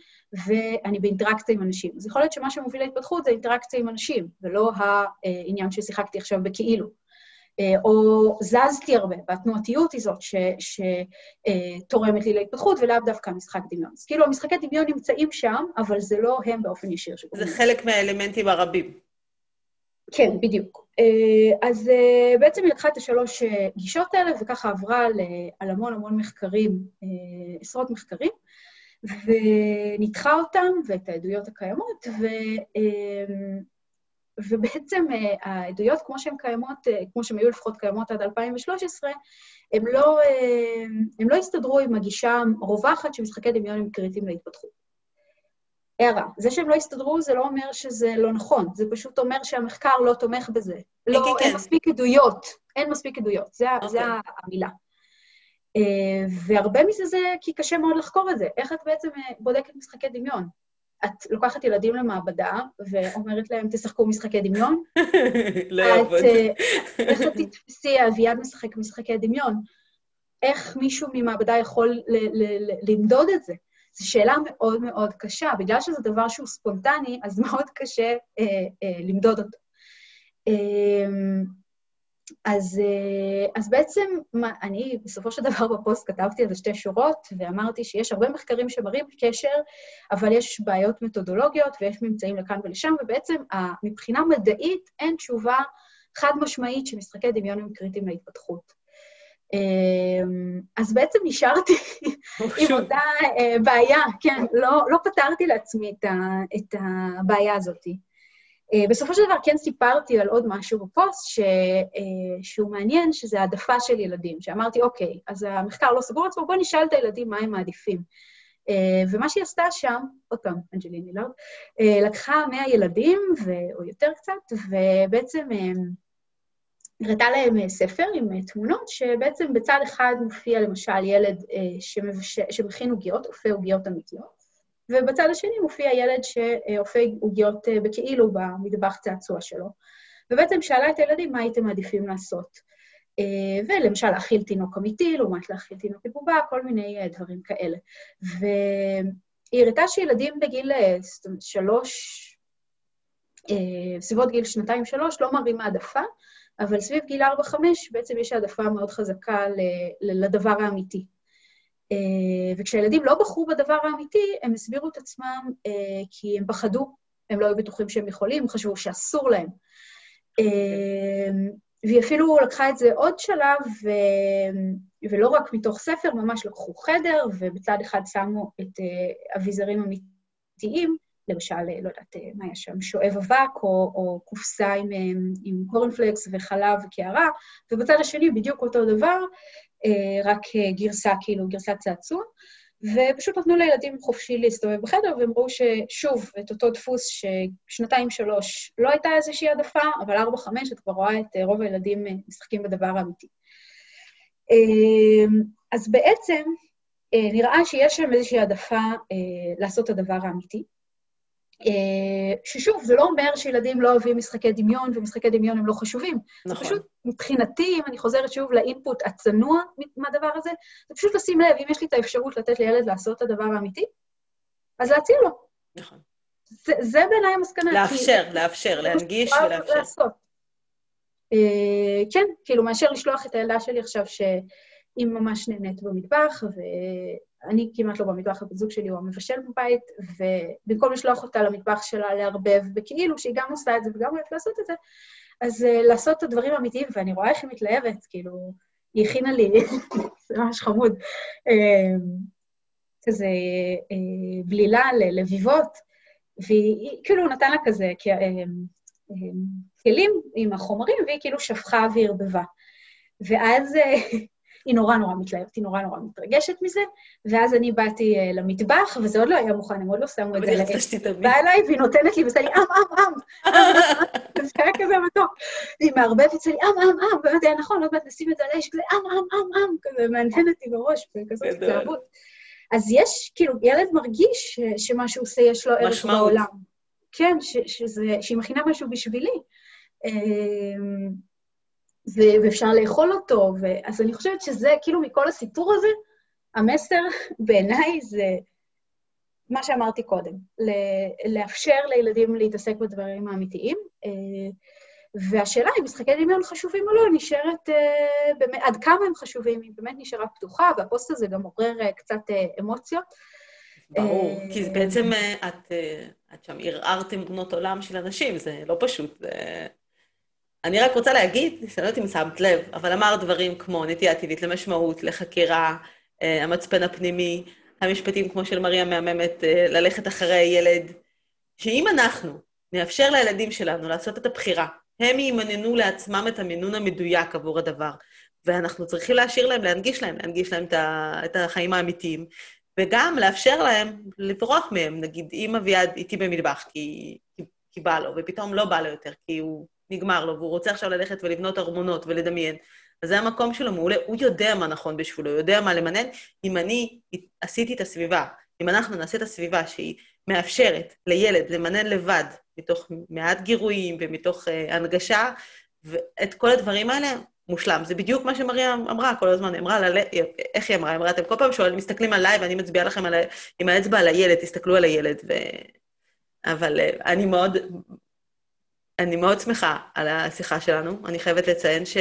ואני באינטראקציה עם אנשים. אז יכול להיות שמה שמוביל להתפתחות זה אינטראקציה עם אנשים, ולא העניין ששיחקתי עכשיו בכאילו. או זזתי הרבה, והתנועתיות היא זאת שתורמת לי להתפתחות, ולאו דווקא משחק דמיון. אז כאילו, המשחקי דמיון נמצאים שם, אבל זה לא הם באופן ישיר. זה חלק מהאלמנטים הרבים. כן, בדיוק. אז בעצם היא לקחה את השלוש גישות האלה, וככה עברה על המון המון מחקרים, עשרות מחקרים, וניתחה אותם ואת העדויות הקיימות, ו, ובעצם אה, העדויות כמו שהן קיימות, אה, כמו שהן היו לפחות קיימות עד 2013, הם לא, אה, הם לא הסתדרו עם הגישה הרווחת שמשחקי דמיון הם קריטיים להתפתחות. הערה, זה שהם לא הסתדרו זה לא אומר שזה לא נכון, זה פשוט אומר שהמחקר לא תומך בזה. לא, כן, אין כן. מספיק עדויות, אין מספיק עדויות. זה אוקיי. המילה. והרבה מזה זה כי קשה מאוד לחקור את זה. איך את בעצם בודקת משחקי דמיון? את לוקחת ילדים למעבדה ואומרת להם, תשחקו משחקי דמיון? [LAUGHS] לא יעבוד. איך את תתפסי, אביעד משחק משחקי דמיון? איך מישהו ממעבדה יכול למדוד את זה? זו שאלה מאוד מאוד קשה. בגלל שזה דבר שהוא ספונטני, אז [LAUGHS] מאוד קשה אה, אה, למדוד אותו. אה, אז, אה, אז בעצם, מה, אני בסופו של דבר בפוסט כתבתי על זה שתי שורות, ואמרתי שיש הרבה מחקרים שמראים קשר, אבל יש בעיות מתודולוגיות ויש ממצאים לכאן ולשם, ובעצם מבחינה מדעית אין תשובה חד משמעית שמשחקי דמיון הם קריטיים להתפתחות. אמ, אז בעצם נשארתי עם אותה אה, בעיה, כן, לא, לא פתרתי לעצמי את, ה, את הבעיה הזאת. אה, בסופו של דבר כן סיפרתי על עוד משהו בפוסט ש, אה, שהוא מעניין, שזה העדפה של ילדים, שאמרתי, אוקיי, אז המחקר לא סגור עצמו, בואו נשאל את הילדים מה הם מעדיפים. ומה שהיא עשתה שם, עוד פעם, אנג'ליני לארד, לקחה 100 ילדים, ו... או יותר קצת, ובעצם הראתה להם אה, ספר עם אה, תמונות, שבעצם בצד אחד מופיע למשל ילד אה. שמכין עוגיות, אופה עוגיות אמיתיות, ובצד השני מופיע ילד שאופה עוגיות בכאילו במטבח צעצוע שלו. ובעצם שאלה את הילדים מה הייתם מעדיפים לעשות. ולמשל להאכיל תינוק אמיתי, לעומת להאכיל תינוק מבובה, כל מיני דברים כאלה. והיא הראתה שילדים בגיל שלוש, בסביבות גיל שנתיים-שלוש, לא מראים העדפה, אבל סביב גיל 4-5 בעצם יש העדפה מאוד חזקה לדבר האמיתי. אה, וכשהילדים לא בחרו בדבר האמיתי, הם הסבירו את עצמם אה, כי הם פחדו, הם לא היו בטוחים שהם יכולים, הם חשבו שאסור להם. אה, והיא אפילו לקחה את זה עוד שלב, ו... ולא רק מתוך ספר, ממש לקחו חדר, ובצד אחד שמו את אביזרים אמיתיים, למשל, לא יודעת מה היה שם, שואב אבק, או, או קופסה עם, עם קורנפלקס וחלב וקערה, ובצד השני בדיוק אותו דבר, אה, רק גרסה, כאילו, גרסת צעצוע. ופשוט נתנו לילדים חופשי להסתובב בחדר, והם ראו ששוב, את אותו דפוס ששנתיים-שלוש לא הייתה איזושהי העדפה, אבל ארבע-חמש את כבר רואה את רוב הילדים אה, משחקים בדבר האמיתי. אה, אז בעצם נראה שיש שם איזושהי העדפה לעשות את הדבר האמיתי. אה, ששוב, זה לא אומר שילדים לא אוהבים משחקי דמיון, ומשחקי דמיון הם לא חשובים. נכון. זה פשוט, מבחינתי, אם אני חוזרת שוב לאינפוט הצנוע מהדבר הזה, זה פשוט לשים לב, אם יש לי את האפשרות לתת לילד לעשות את הדבר האמיתי, אז להציע לו. נכון. זה, זה בעיניי המסקנה. לאפשר, כי... לאפשר, להנגיש ולאפשר. לעשות. אה, כן, כאילו, מאשר לשלוח את הילדה שלי עכשיו שהיא ממש נהנית במטבח, ו... אני כמעט לא במטבח, הבת זוג שלי הוא המבשל בבית, ובמקום לשלוח אותה למטבח שלה לערבב, וכאילו שהיא גם עושה את זה וגם אוהבת לעשות את זה, אז uh, לעשות את הדברים האמיתיים, ואני רואה איך היא מתלהבת, כאילו, היא הכינה לי, [LAUGHS] זה ממש חמוד, uh, כזה uh, בלילה ללביבות, והיא כאילו נתן לה כזה uh, uh, כלים עם החומרים, והיא כאילו שפכה וערבבה. ואז היא נורא נורא מתלהבת, היא נורא נורא מתרגשת מזה, ואז אני באתי uh, למטבח, וזה עוד לא היה מוכן, הם עוד לא שמו את זה. תמיד. באה אליי, והיא נותנת לי, ועושה לי, עם, עם, עם. זה היה כזה מתוק. והיא מערבבת, ועושה לי, עם, עם, עם, באמת היה נכון, עוד מעט נשים את זה על האש, כזה, עם, עם, עם, עם, כזה מעניין אותי בראש, וכזאת התלהבות. אז יש, כאילו, ילד מרגיש שמה שהוא עושה, יש לו ערך בעולם. כן, שהיא מכינה משהו בשבילי. אמ, ואפשר לאכול אותו, ו... אז אני חושבת שזה, כאילו, מכל הסיפור הזה, המסר בעיניי זה מה שאמרתי קודם, לאפשר לילדים להתעסק בדברים האמיתיים. אה, והשאלה אם משחקי דמיון חשובים או לא, נשארת, אה, באמת, עד כמה הם חשובים, היא באמת נשארה פתוחה, והפוסט הזה גם עורר אה, קצת אמוציות. ברור, כי בעצם את, את שם ערערתם בנות עולם של אנשים, זה לא פשוט. אני רק רוצה להגיד, אני לא יודעת אם שמת לב, אבל אמר דברים כמו נטייה טבעית למשמעות, לחקירה, אה, המצפן הפנימי, המשפטים כמו של מריה מהממת, אה, ללכת אחרי הילד, שאם אנחנו נאפשר לילדים שלנו לעשות את הבחירה, הם ימננו לעצמם את המינון המדויק עבור הדבר, ואנחנו צריכים להשאיר להם, להנגיש להם, להנגיש להם את החיים האמיתיים, וגם לאפשר להם לברוח מהם. נגיד, אם אביעד איתי במטבח כי, כי, כי בא לו, ופתאום לא בא לו יותר, כי הוא נגמר לו, והוא רוצה עכשיו ללכת ולבנות ארמונות ולדמיין, אז זה המקום שלו מעולה, הוא יודע מה נכון בשבילו, הוא יודע מה למנן. אם אני עשיתי את הסביבה, אם אנחנו נעשה את הסביבה שהיא מאפשרת לילד למנן לבד, מתוך מעט גירויים ומתוך uh, הנגשה, ואת כל הדברים האלה, מושלם. זה בדיוק מה שמריה אמרה כל הזמן, היא אמרה, על איך היא אמרה? היא אמרה, אתם כל פעם שואלים, מסתכלים עליי ואני מצביעה לכם על ה... עם האצבע על הילד, תסתכלו על הילד. ו... אבל uh, אני מאוד, אני מאוד שמחה על השיחה שלנו. אני חייבת לציין ש...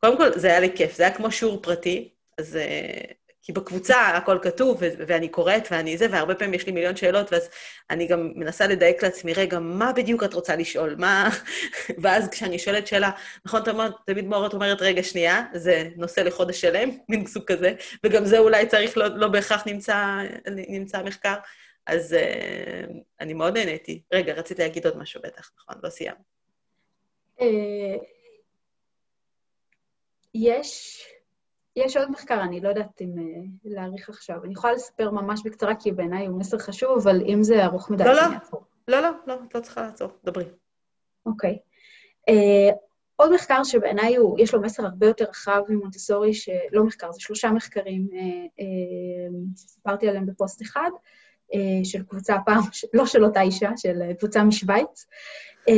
קודם כל, זה היה לי כיף, זה היה כמו שיעור פרטי, אז uh, כי בקבוצה הכל כתוב, ואני קוראת ואני זה, והרבה פעמים יש לי מיליון שאלות, ואז אני גם מנסה לדייק לעצמי, רגע, מה בדיוק את רוצה לשאול? מה... [LAUGHS] ואז כשאני שואלת שאלה, נכון, תמיד מורת אומרת, רגע, שנייה, זה נושא לחודש שלם, [LAUGHS] מין סוג כזה, וגם זה אולי צריך, לא, לא בהכרח נמצא, נמצא מחקר. אז uh, אני מאוד נהניתי. רגע, רציתי להגיד עוד משהו בטח, נכון? לא סיימת. אה, יש יש עוד מחקר, אני לא יודעת אם uh, להעריך עכשיו. אני יכולה לספר ממש בקצרה, כי בעיניי הוא מסר חשוב, אבל אם זה ארוך מדי, לא, לא, לא, לא, לא, את לא צריכה לעצור, דברי. אוקיי. Okay. Uh, עוד מחקר שבעיניי יש לו מסר הרבה יותר רחב ממונטסורי, שלא מחקר, זה שלושה מחקרים uh, uh, שסיפרתי עליהם בפוסט אחד, uh, של קבוצה הפעם, לא של אותה אישה, של קבוצה משוויץ, uh,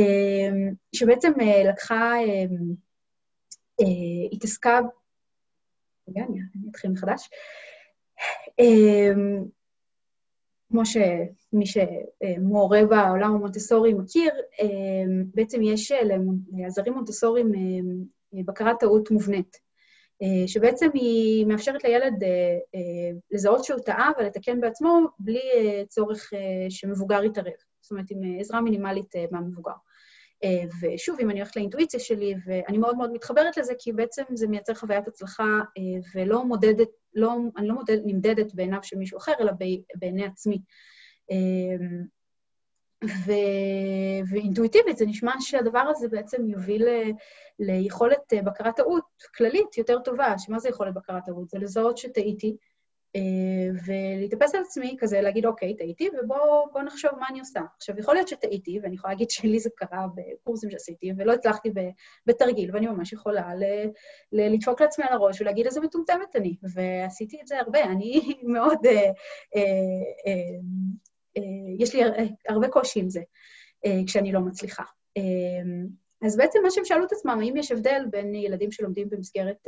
שבעצם לקחה, התעסקה רגע, אני אתחיל מחדש. כמו שמי שמעורה בעולם המונטסורי מכיר, בעצם יש לעזרים מונטסוריים בקרת טעות מובנית, אה, שבעצם היא מאפשרת לילד אה, אה, לזהות שהוא טעה ולתקן בעצמו בלי צורך שמבוגר יתערב, זאת אומרת, עם עזרה מינימלית מהמבוגר. אה, ושוב, אם אני הולכת לאינטואיציה שלי, ואני מאוד מאוד מתחברת לזה, כי בעצם זה מייצר חוויית הצלחה אה, ולא מודדת, לא, אני לא מודד, נמדדת בעיניו של מישהו אחר, אלא בעיני עצמי. אה, ו... ואינטואיטיבית, זה נשמע שהדבר הזה בעצם יוביל ל... ליכולת בקרת טעות כללית יותר טובה. שמה זה יכולת בקרת טעות? זה לזהות שטעיתי, אה, ולהתאפס על עצמי, כזה להגיד, אוקיי, טעיתי, ובואו נחשוב מה אני עושה. עכשיו, יכול להיות שטעיתי, ואני יכולה להגיד שלי זה קרה בקורסים שעשיתי, ולא הצלחתי בתרגיל, ואני ממש יכולה ל- ל- לדפוק לעצמי על הראש ולהגיד איזה מטומטמת אני. ועשיתי את זה הרבה, אני [LAUGHS] מאוד... אה, אה, אה, אה, יש לי הרבה קושי עם זה אה, כשאני לא מצליחה. אה, אז בעצם מה שהם שאלו את עצמם, האם יש הבדל בין ילדים שלומדים במסגרת...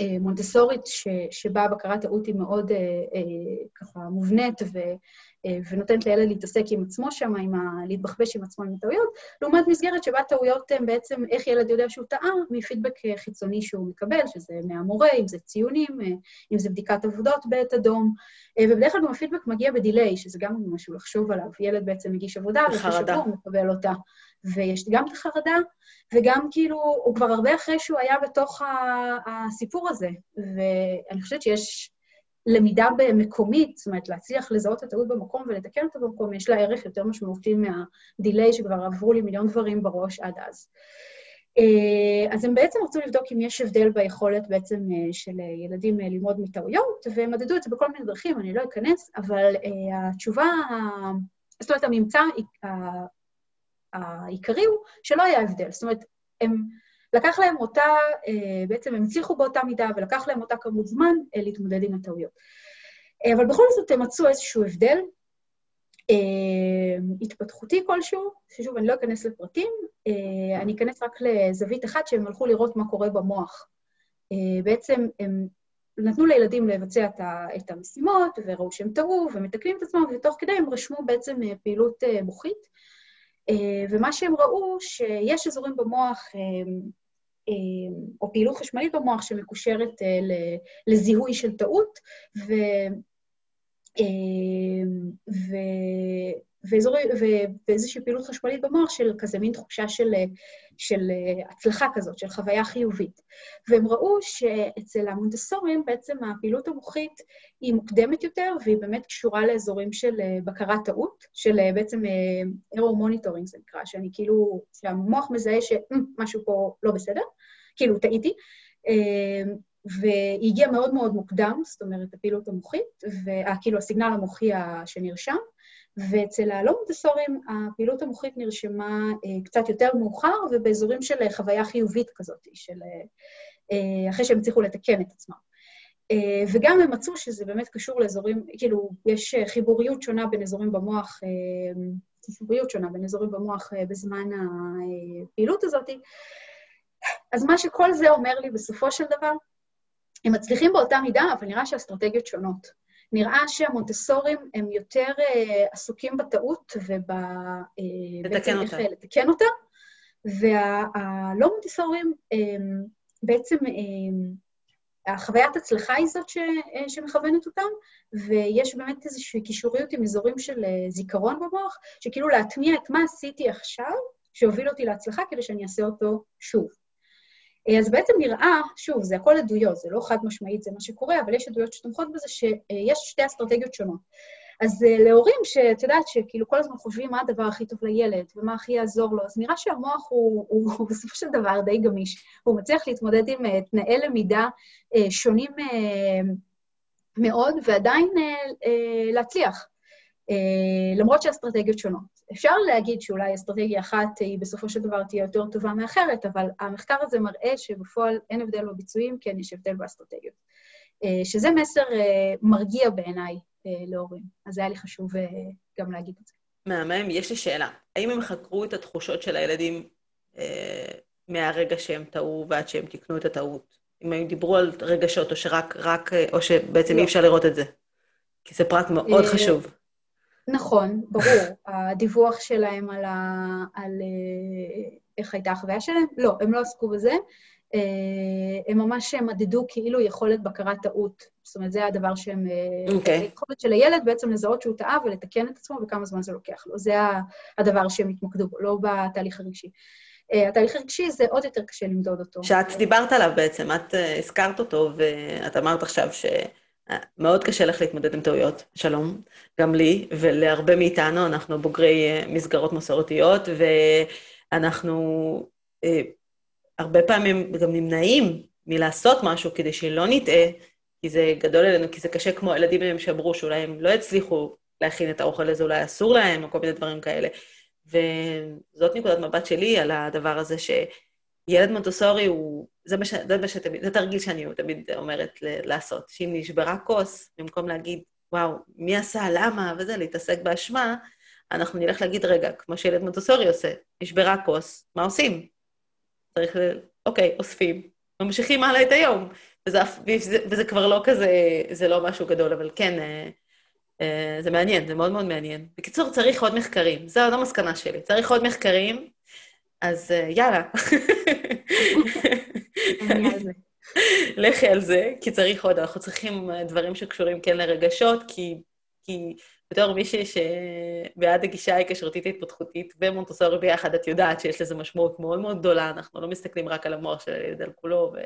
אה, מונטסורית, ש, שבה בקרת טעות היא מאוד אה, אה, ככה מובנית ו, אה, ונותנת לילד להתעסק עם עצמו שם, עם ה, להתבחבש עם עצמו עם הטעויות, לעומת מסגרת שבה טעויות הן בעצם איך ילד יודע שהוא טעה מפידבק חיצוני שהוא מקבל, שזה מהמורה, אם זה ציונים, אה, אם זה בדיקת עבודות בעת אדום, אה, ובדרך כלל גם הפידבק מגיע בדיליי, שזה גם משהו לחשוב עליו. ילד בעצם מגיש עבודה, ואחרי שבוע הוא מקבל אותה. ויש גם את החרדה, וגם כאילו, הוא כבר הרבה אחרי שהוא היה בתוך הסיפור הזה. ואני חושבת שיש למידה במקומית, זאת אומרת, להצליח לזהות את הטעות במקום ולתקן אותה במקום, יש לה ערך יותר משמעותי מהדיליי שכבר עברו לי מיליון דברים בראש עד אז. אה, אז הם בעצם רצו לבדוק אם יש הבדל ביכולת בעצם אה, של ילדים אה, ללמוד מטעויות, והם מדדו את זה בכל מיני דרכים, אני לא אכנס, אבל התשובה, זאת אומרת, הממצא העיקרי הוא שלא היה הבדל. זאת אומרת, הם, לקח להם אותה, בעצם הם הצליחו באותה מידה ולקח להם אותה כמות זמן להתמודד עם הטעויות. אבל בכל זאת הם מצאו איזשהו הבדל, התפתחותי כלשהו, ששוב, אני לא אכנס לפרטים, אני אכנס רק לזווית אחת שהם הלכו לראות מה קורה במוח. בעצם הם נתנו לילדים לבצע את המשימות, וראו שהם טעו, ומתקנים את עצמם, ותוך כדי הם רשמו בעצם פעילות מוחית. ומה שהם ראו, שיש אזורים במוח, או פעילות חשמלית במוח שמקושרת לזיהוי של טעות, ו... ו... ואזורי, ואיזושהי פעילות חשמלית במוח של כזה מין תחושה של, של הצלחה כזאת, של חוויה חיובית. והם ראו שאצל המונטסורים בעצם הפעילות המוחית היא מוקדמת יותר, והיא באמת קשורה לאזורים של בקרת טעות, של בעצם error monitoring זה נקרא, שאני כאילו, שהמוח מזהה שמשהו פה לא בסדר, כאילו טעיתי. והיא הגיעה מאוד מאוד מוקדם, זאת אומרת, הפעילות המוחית, וכאילו הסיגנל המוחי שנרשם, ואצל הלא מונטסורים הפעילות המוחית נרשמה קצת יותר מאוחר ובאזורים של חוויה חיובית כזאת, של אחרי שהם הצליחו לתקן את עצמם. וגם הם מצאו שזה באמת קשור לאזורים, כאילו, יש חיבוריות שונה בין אזורים במוח, חיבוריות שונה בין אזורים במוח בזמן הפעילות הזאת. אז מה שכל זה אומר לי בסופו של דבר, הם מצליחים באותה מידה, אבל נראה שהאסטרטגיות שונות. נראה שהמונטסורים הם יותר uh, עסוקים בטעות וב... Uh, לתקן אותה. לתקן אותה, והלא מונטסורים בעצם, החוויית הצלחה היא זאת ש, uh, שמכוונת אותם, ויש באמת איזושהי קישוריות עם אזורים של זיכרון במוח, שכאילו להטמיע את מה עשיתי עכשיו, שהוביל אותי להצלחה, כדי שאני אעשה אותו שוב. אז בעצם נראה, שוב, זה הכל עדויות, זה לא חד משמעית, זה מה שקורה, אבל יש עדויות שתומכות בזה שיש שתי אסטרטגיות שונות. אז להורים שאת יודעת שכאילו כל הזמן חושבים מה הדבר הכי טוב לילד ומה הכי יעזור לו, אז נראה שהמוח הוא, הוא, [LAUGHS] הוא בסופו של דבר די גמיש. הוא מצליח להתמודד עם תנאי למידה שונים מאוד ועדיין להצליח, למרות שהאסטרטגיות שונות. אפשר להגיד שאולי אסטרטגיה אחת היא בסופו של דבר תהיה יותר טובה מאחרת, אבל המחקר הזה מראה שבפועל אין הבדל בביצועים, כן יש הבדל באסטרטגיות. שזה מסר מרגיע בעיניי להורים. אז זה היה לי חשוב גם להגיד את זה. מהמם. יש לי שאלה. האם הם חקרו את התחושות של הילדים אה, מהרגע שהם טעו ועד שהם תיקנו את הטעות? אם הם דיברו על רגשות, או שרק, רק, או שבעצם לא. אי אפשר לראות את זה? כי זה פרט מאוד חשוב. נכון, ברור. [LAUGHS] הדיווח שלהם על, ה... על איך הייתה החוויה שלהם, לא, הם לא עסקו בזה. הם ממש מדדו כאילו יכולת בקרת טעות. זאת אומרת, זה הדבר שהם... אוקיי. Okay. היכולת של הילד בעצם לזהות שהוא טעה ולתקן את עצמו וכמה זמן זה לוקח לו. זה הדבר שהם התמקדו בו, לא בתהליך הרגשי. התהליך הרגשי זה עוד יותר קשה למדוד אותו. שאת דיברת עליו בעצם, את הזכרת אותו, ואת אמרת עכשיו ש... מאוד קשה לך להתמודד עם טעויות, שלום, גם לי ולהרבה מאיתנו, אנחנו בוגרי אה, מסגרות מסורתיות, ואנחנו אה, הרבה פעמים גם נמנעים מלעשות משהו כדי שלא נטעה, כי זה גדול עלינו, כי זה קשה כמו הילדים הם שאמרו שאולי הם לא הצליחו להכין את האוכל הזה, אולי אסור להם, או כל מיני דברים כאלה. וזאת נקודת מבט שלי על הדבר הזה, שילד מונטוסורי הוא זה מה, ש, זה שתמיד, זה תרגיל שאני תמיד אומרת ל, לעשות, שאם נשברה כוס, במקום להגיד, וואו, מי עשה, למה, וזה, להתעסק באשמה, אנחנו נלך להגיד, רגע, כמו שילד מונטוסורי עושה, נשברה כוס, מה עושים? צריך, ל... אוקיי, אוספים, ממשיכים הלאה את היום. וזה, וזה, וזה כבר לא כזה, זה לא משהו גדול, אבל כן, אה, אה, זה מעניין, זה מאוד מאוד מעניין. בקיצור, צריך עוד מחקרים, זו המסקנה שלי. צריך עוד מחקרים, אז אה, יאללה. לכי על זה, כי צריך עוד, אנחנו צריכים אה, דברים שקשורים כן לרגשות, כי, כי בתור מישהי שבעד הגישה ההיקשרותית ההתפתחותית ומונטוסורי ביחד, את יודעת שיש לזה משמעות מאוד מאוד גדולה, אנחנו לא מסתכלים רק על המוח של הילד, על כולו, ו...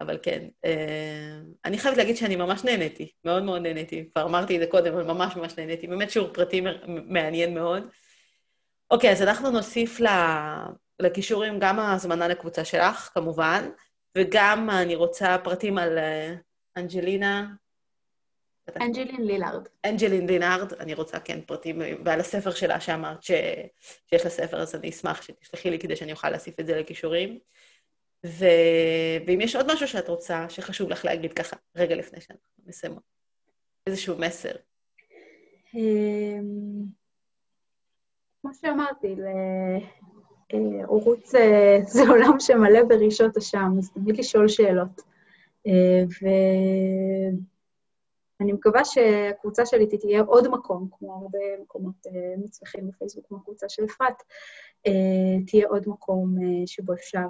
אבל כן. אה, אני חייבת להגיד שאני ממש נהניתי, מאוד מאוד נהניתי. כבר אמרתי את זה קודם, אבל ממש ממש נהניתי. באמת שיעור פרטי מעניין מאוד. אוקיי, אז אנחנו נוסיף לכישורים גם ההזמנה לקבוצה שלך, כמובן, וגם אני רוצה פרטים על אה, אנג'לינה. אנג'לין לילארד. אנג'לין לילארד, אני רוצה, כן, פרטים, ועל הספר שלה שאמרת ש... שיש לה ספר, אז אני אשמח שתשלחי לי כדי שאני אוכל להוסיף את זה לכישורים. ו... ואם יש עוד משהו שאת רוצה, שחשוב לך להגיד ככה, רגע לפני שאנחנו מסיימות, איזשהו מסר. כמו שאמרתי, ערוץ אה, [LAUGHS] זה עולם שמלא ברישות אשם, אז תמיד לשאול שאלות. אה, ואני מקווה שהקבוצה שלי תהיה עוד מקום, כמו הרבה מקומות אה, מוצלחים בפייסבוק, כמו הקבוצה של אפרת, תהיה עוד מקום שבו אפשר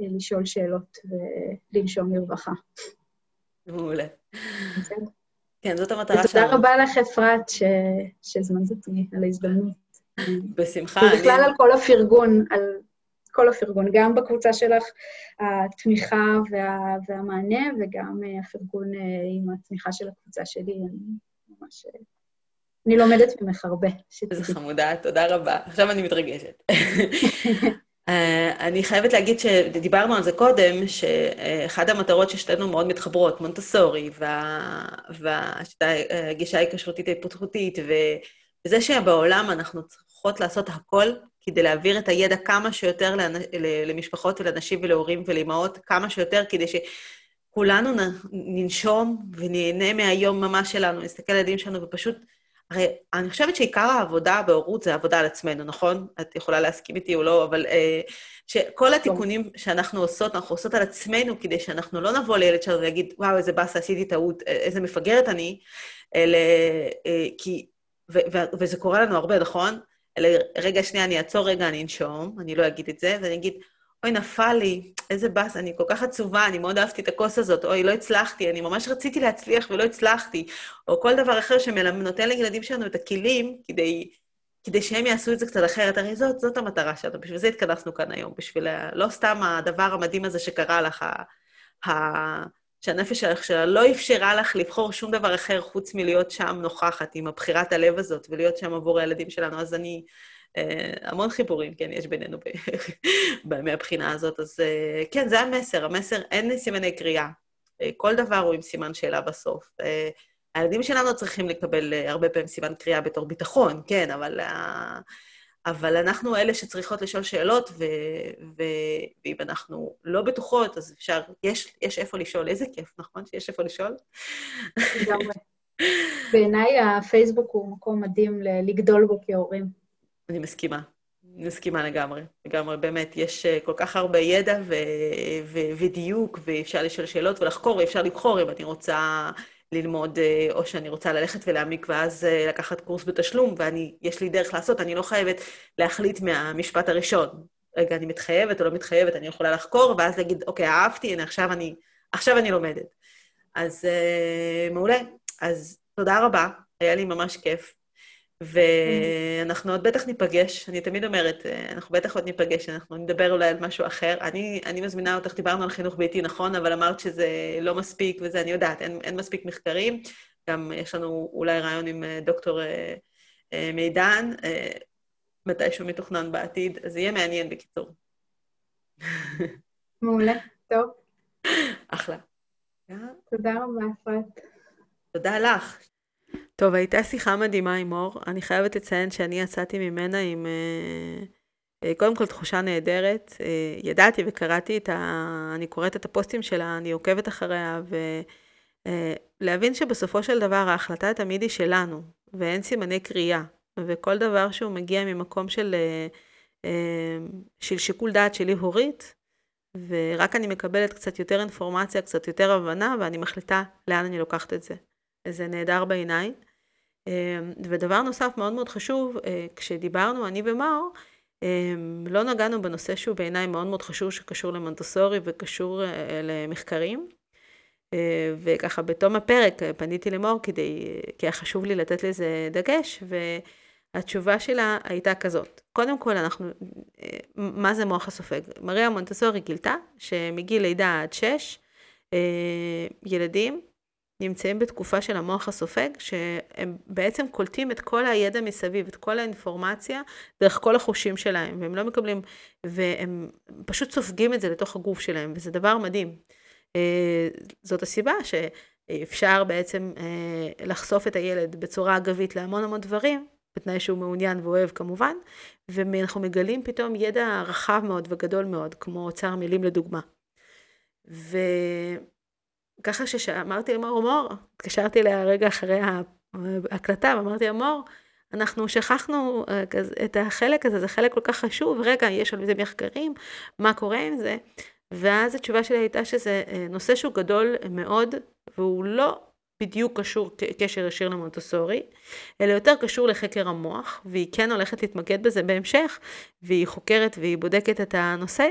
לשאול שאלות ולנשום לרווחה. מעולה. כן, זאת המטרה שלנו. ותודה רבה לך, אפרת, שהזמנת אותי על ההזדמנות. בשמחה. ובכלל אני... על כל הפרגון, על כל הפרגון, גם בקבוצה שלך, התמיכה וה, והמענה, וגם אה, הפרגון אה, עם התמיכה של הקבוצה שלי. אני ממש... אה, אני לומדת ממך הרבה. איזה חמודה, תודה רבה. עכשיו אני מתרגשת. [LAUGHS] אני חייבת להגיד שדיברנו על זה קודם, שאחד המטרות ששתינו מאוד מתחברות, מונטסורי, והגישה ההיקשרותית ההתפתחותית, וזה שבעולם אנחנו צריכות לעשות הכל כדי להעביר את הידע כמה שיותר למשפחות ולאנשים ולהורים ולאמהות, כמה שיותר, כדי שכולנו ננשום ונהנה מהיום ממש שלנו, נסתכל על הילדים שלנו ופשוט... הרי אני חושבת שעיקר העבודה בהורות זה עבודה על עצמנו, נכון? את יכולה להסכים איתי או לא, אבל אה, שכל התיקונים שאנחנו עושות, אנחנו עושות על עצמנו כדי שאנחנו לא נבוא לילד שלנו ויגיד, וואו, איזה באסה, עשיתי טעות, איזה מפגרת אני, אלא אה, כי... ו- ו- וזה קורה לנו הרבה, נכון? אלא רגע, שנייה, אני אעצור רגע, אני אנשום, אני לא אגיד את זה, ואני אגיד, אוי, נפל לי, איזה באס, אני כל כך עצובה, אני מאוד אהבתי את הכוס הזאת, אוי, לא הצלחתי, אני ממש רציתי להצליח ולא הצלחתי, או כל דבר אחר שנותן לילדים שלנו את הכלים כדי, כדי שהם יעשו את זה קצת אחרת. הרי זאת, זאת המטרה שלנו, בשביל זה התכנסנו כאן היום, בשביל לא סתם הדבר המדהים הזה שקרה לך, ה, שהנפש שלך שלה לא אפשרה לך לבחור שום דבר אחר חוץ מלהיות שם נוכחת עם הבחירת הלב הזאת ולהיות שם עבור הילדים שלנו. אז אני... אה, המון חיבורים, כן, יש בינינו [LAUGHS] מהבחינה הזאת. אז אה, כן, זה המסר. המסר, אין סימני קריאה. אה, כל דבר הוא עם סימן שאלה בסוף. הילדים שלנו צריכים לקבל הרבה פעמים סימן קריאה בתור ביטחון, כן, אבל... אבל אנחנו אלה שצריכות לשאול שאלות, ו, ו, ואם אנחנו לא בטוחות, אז אפשר, יש, יש איפה לשאול. איזה כיף, נכון? שיש איפה לשאול? לגמרי. [LAUGHS] בעיניי הפייסבוק הוא מקום מדהים לגדול בו כהורים. אני מסכימה. אני מסכימה לגמרי, לגמרי, באמת, יש כל כך הרבה ידע ו- ו- ודיוק, ואפשר לשאול שאלות ולחקור, ואפשר לבחור אם אני רוצה ללמוד, אה, או שאני רוצה ללכת ולהעמיק ואז אה, לקחת קורס בתשלום, ויש לי דרך לעשות, אני לא חייבת להחליט מהמשפט הראשון. רגע, אני מתחייבת או לא מתחייבת, אני יכולה לחקור, ואז להגיד, אוקיי, אהבתי, הנה, עכשיו אני, עכשיו אני לומדת. אז uh, מעולה. אז תודה רבה, היה לי ממש כיף. ואנחנו עוד בטח ניפגש, אני תמיד אומרת, אנחנו בטח עוד ניפגש, אנחנו נדבר אולי על משהו אחר. אני, אני מזמינה אותך, דיברנו על חינוך ביתי, נכון, אבל אמרת שזה לא מספיק וזה, אני יודעת, אין, אין מספיק מחקרים. גם יש לנו אולי רעיון עם אה, דוקטור אה, אה, מידן, אה, מתישהו מתוכנן בעתיד, אז יהיה מעניין בקיצור. [LAUGHS] מעולה, טוב. אחלה. תודה רבה, אפרת. תודה לך. טוב, הייתה שיחה מדהימה עם אור. אני חייבת לציין שאני יצאתי ממנה עם אה, אה, קודם כל תחושה נהדרת. אה, ידעתי וקראתי את ה... אני קוראת את הפוסטים שלה, אני עוקבת אחריה, ולהבין שבסופו של דבר ההחלטה תמיד היא שלנו, ואין סימני קריאה. וכל דבר שהוא מגיע ממקום של, של שיקול דעת שלי הורית, ורק אני מקבלת קצת יותר אינפורמציה, קצת יותר הבנה, ואני מחליטה לאן אני לוקחת את זה. זה נהדר בעיניי. אמ, ודבר נוסף מאוד מאוד חשוב, אה, כשדיברנו אני ומאור, אמ, לא נגענו בנושא שהוא בעיניי מאוד מאוד חשוב, שקשור למונטסורי וקשור אה, למחקרים. אה, וככה בתום הפרק פניתי למור כדי, כי היה חשוב לי לתת לזה דגש, והתשובה שלה הייתה כזאת. קודם כל, אנחנו, מה זה מוח הסופג? מריה מונטסורי גילתה שמגיל לידה עד שש, ילדים נמצאים בתקופה של המוח הסופג, שהם בעצם קולטים את כל הידע מסביב, את כל האינפורמציה, דרך כל החושים שלהם, והם לא מקבלים, והם פשוט סופגים את זה לתוך הגוף שלהם, וזה דבר מדהים. אה, זאת הסיבה שאפשר בעצם אה, לחשוף את הילד בצורה אגבית להמון המון דברים, בתנאי שהוא מעוניין ואוהב כמובן, ואנחנו מגלים פתאום ידע רחב מאוד וגדול מאוד, כמו אוצר מילים לדוגמה. ו... ככה שאמרתי למור, מור, התקשרתי אליה רגע אחרי ההקלטה, ואמרתי לה, מור, אנחנו שכחנו אה, את החלק הזה, זה חלק כל כך חשוב, רגע, יש על זה מחקרים, מה קורה עם זה? ואז התשובה שלי הייתה שזה אה, נושא שהוא גדול מאוד, והוא לא בדיוק קשור קשר ישיר למונטוסורי, אלא יותר קשור לחקר המוח, והיא כן הולכת להתמקד בזה בהמשך, והיא חוקרת והיא בודקת את הנושא.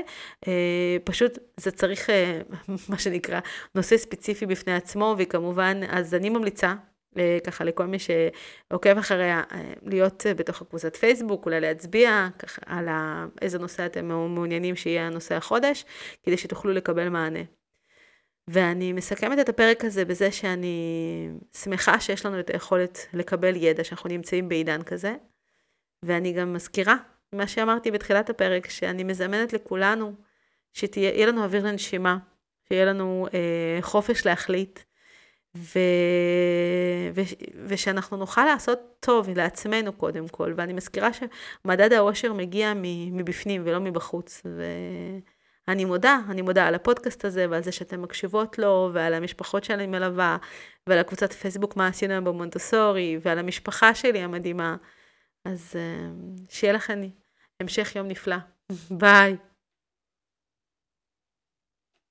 אה, פשוט זה צריך, אה, [LAUGHS] מה שנקרא, נושא ספציפי בפני עצמו, והיא כמובן, אז אני ממליצה אה, ככה לכל מי שעוקב אחריה, להיות בתוך הקבוצת פייסבוק, אולי להצביע ככה על איזה נושא אתם מעוניינים שיהיה הנושא החודש, כדי שתוכלו לקבל מענה. ואני מסכמת את הפרק הזה בזה שאני שמחה שיש לנו את היכולת לקבל ידע, שאנחנו נמצאים בעידן כזה. ואני גם מזכירה, מה שאמרתי בתחילת הפרק, שאני מזמנת לכולנו, שיהיה לנו אוויר לנשימה, שיהיה לנו אה, חופש להחליט, ו... ו... ושאנחנו נוכל לעשות טוב לעצמנו קודם כל. ואני מזכירה שמדד האושר מגיע מבפנים ולא מבחוץ. ואני מודה, אני מודה על הפודקאסט הזה ועל זה שאתן מקשיבות לו, ועל המשפחות שאני מלווה, ועל הקבוצת פייסבוק מה עשינו במונטסורי, ועל המשפחה שלי המדהימה. אז אה, שיהיה לכם המשך יום נפלא. [LAUGHS] ביי.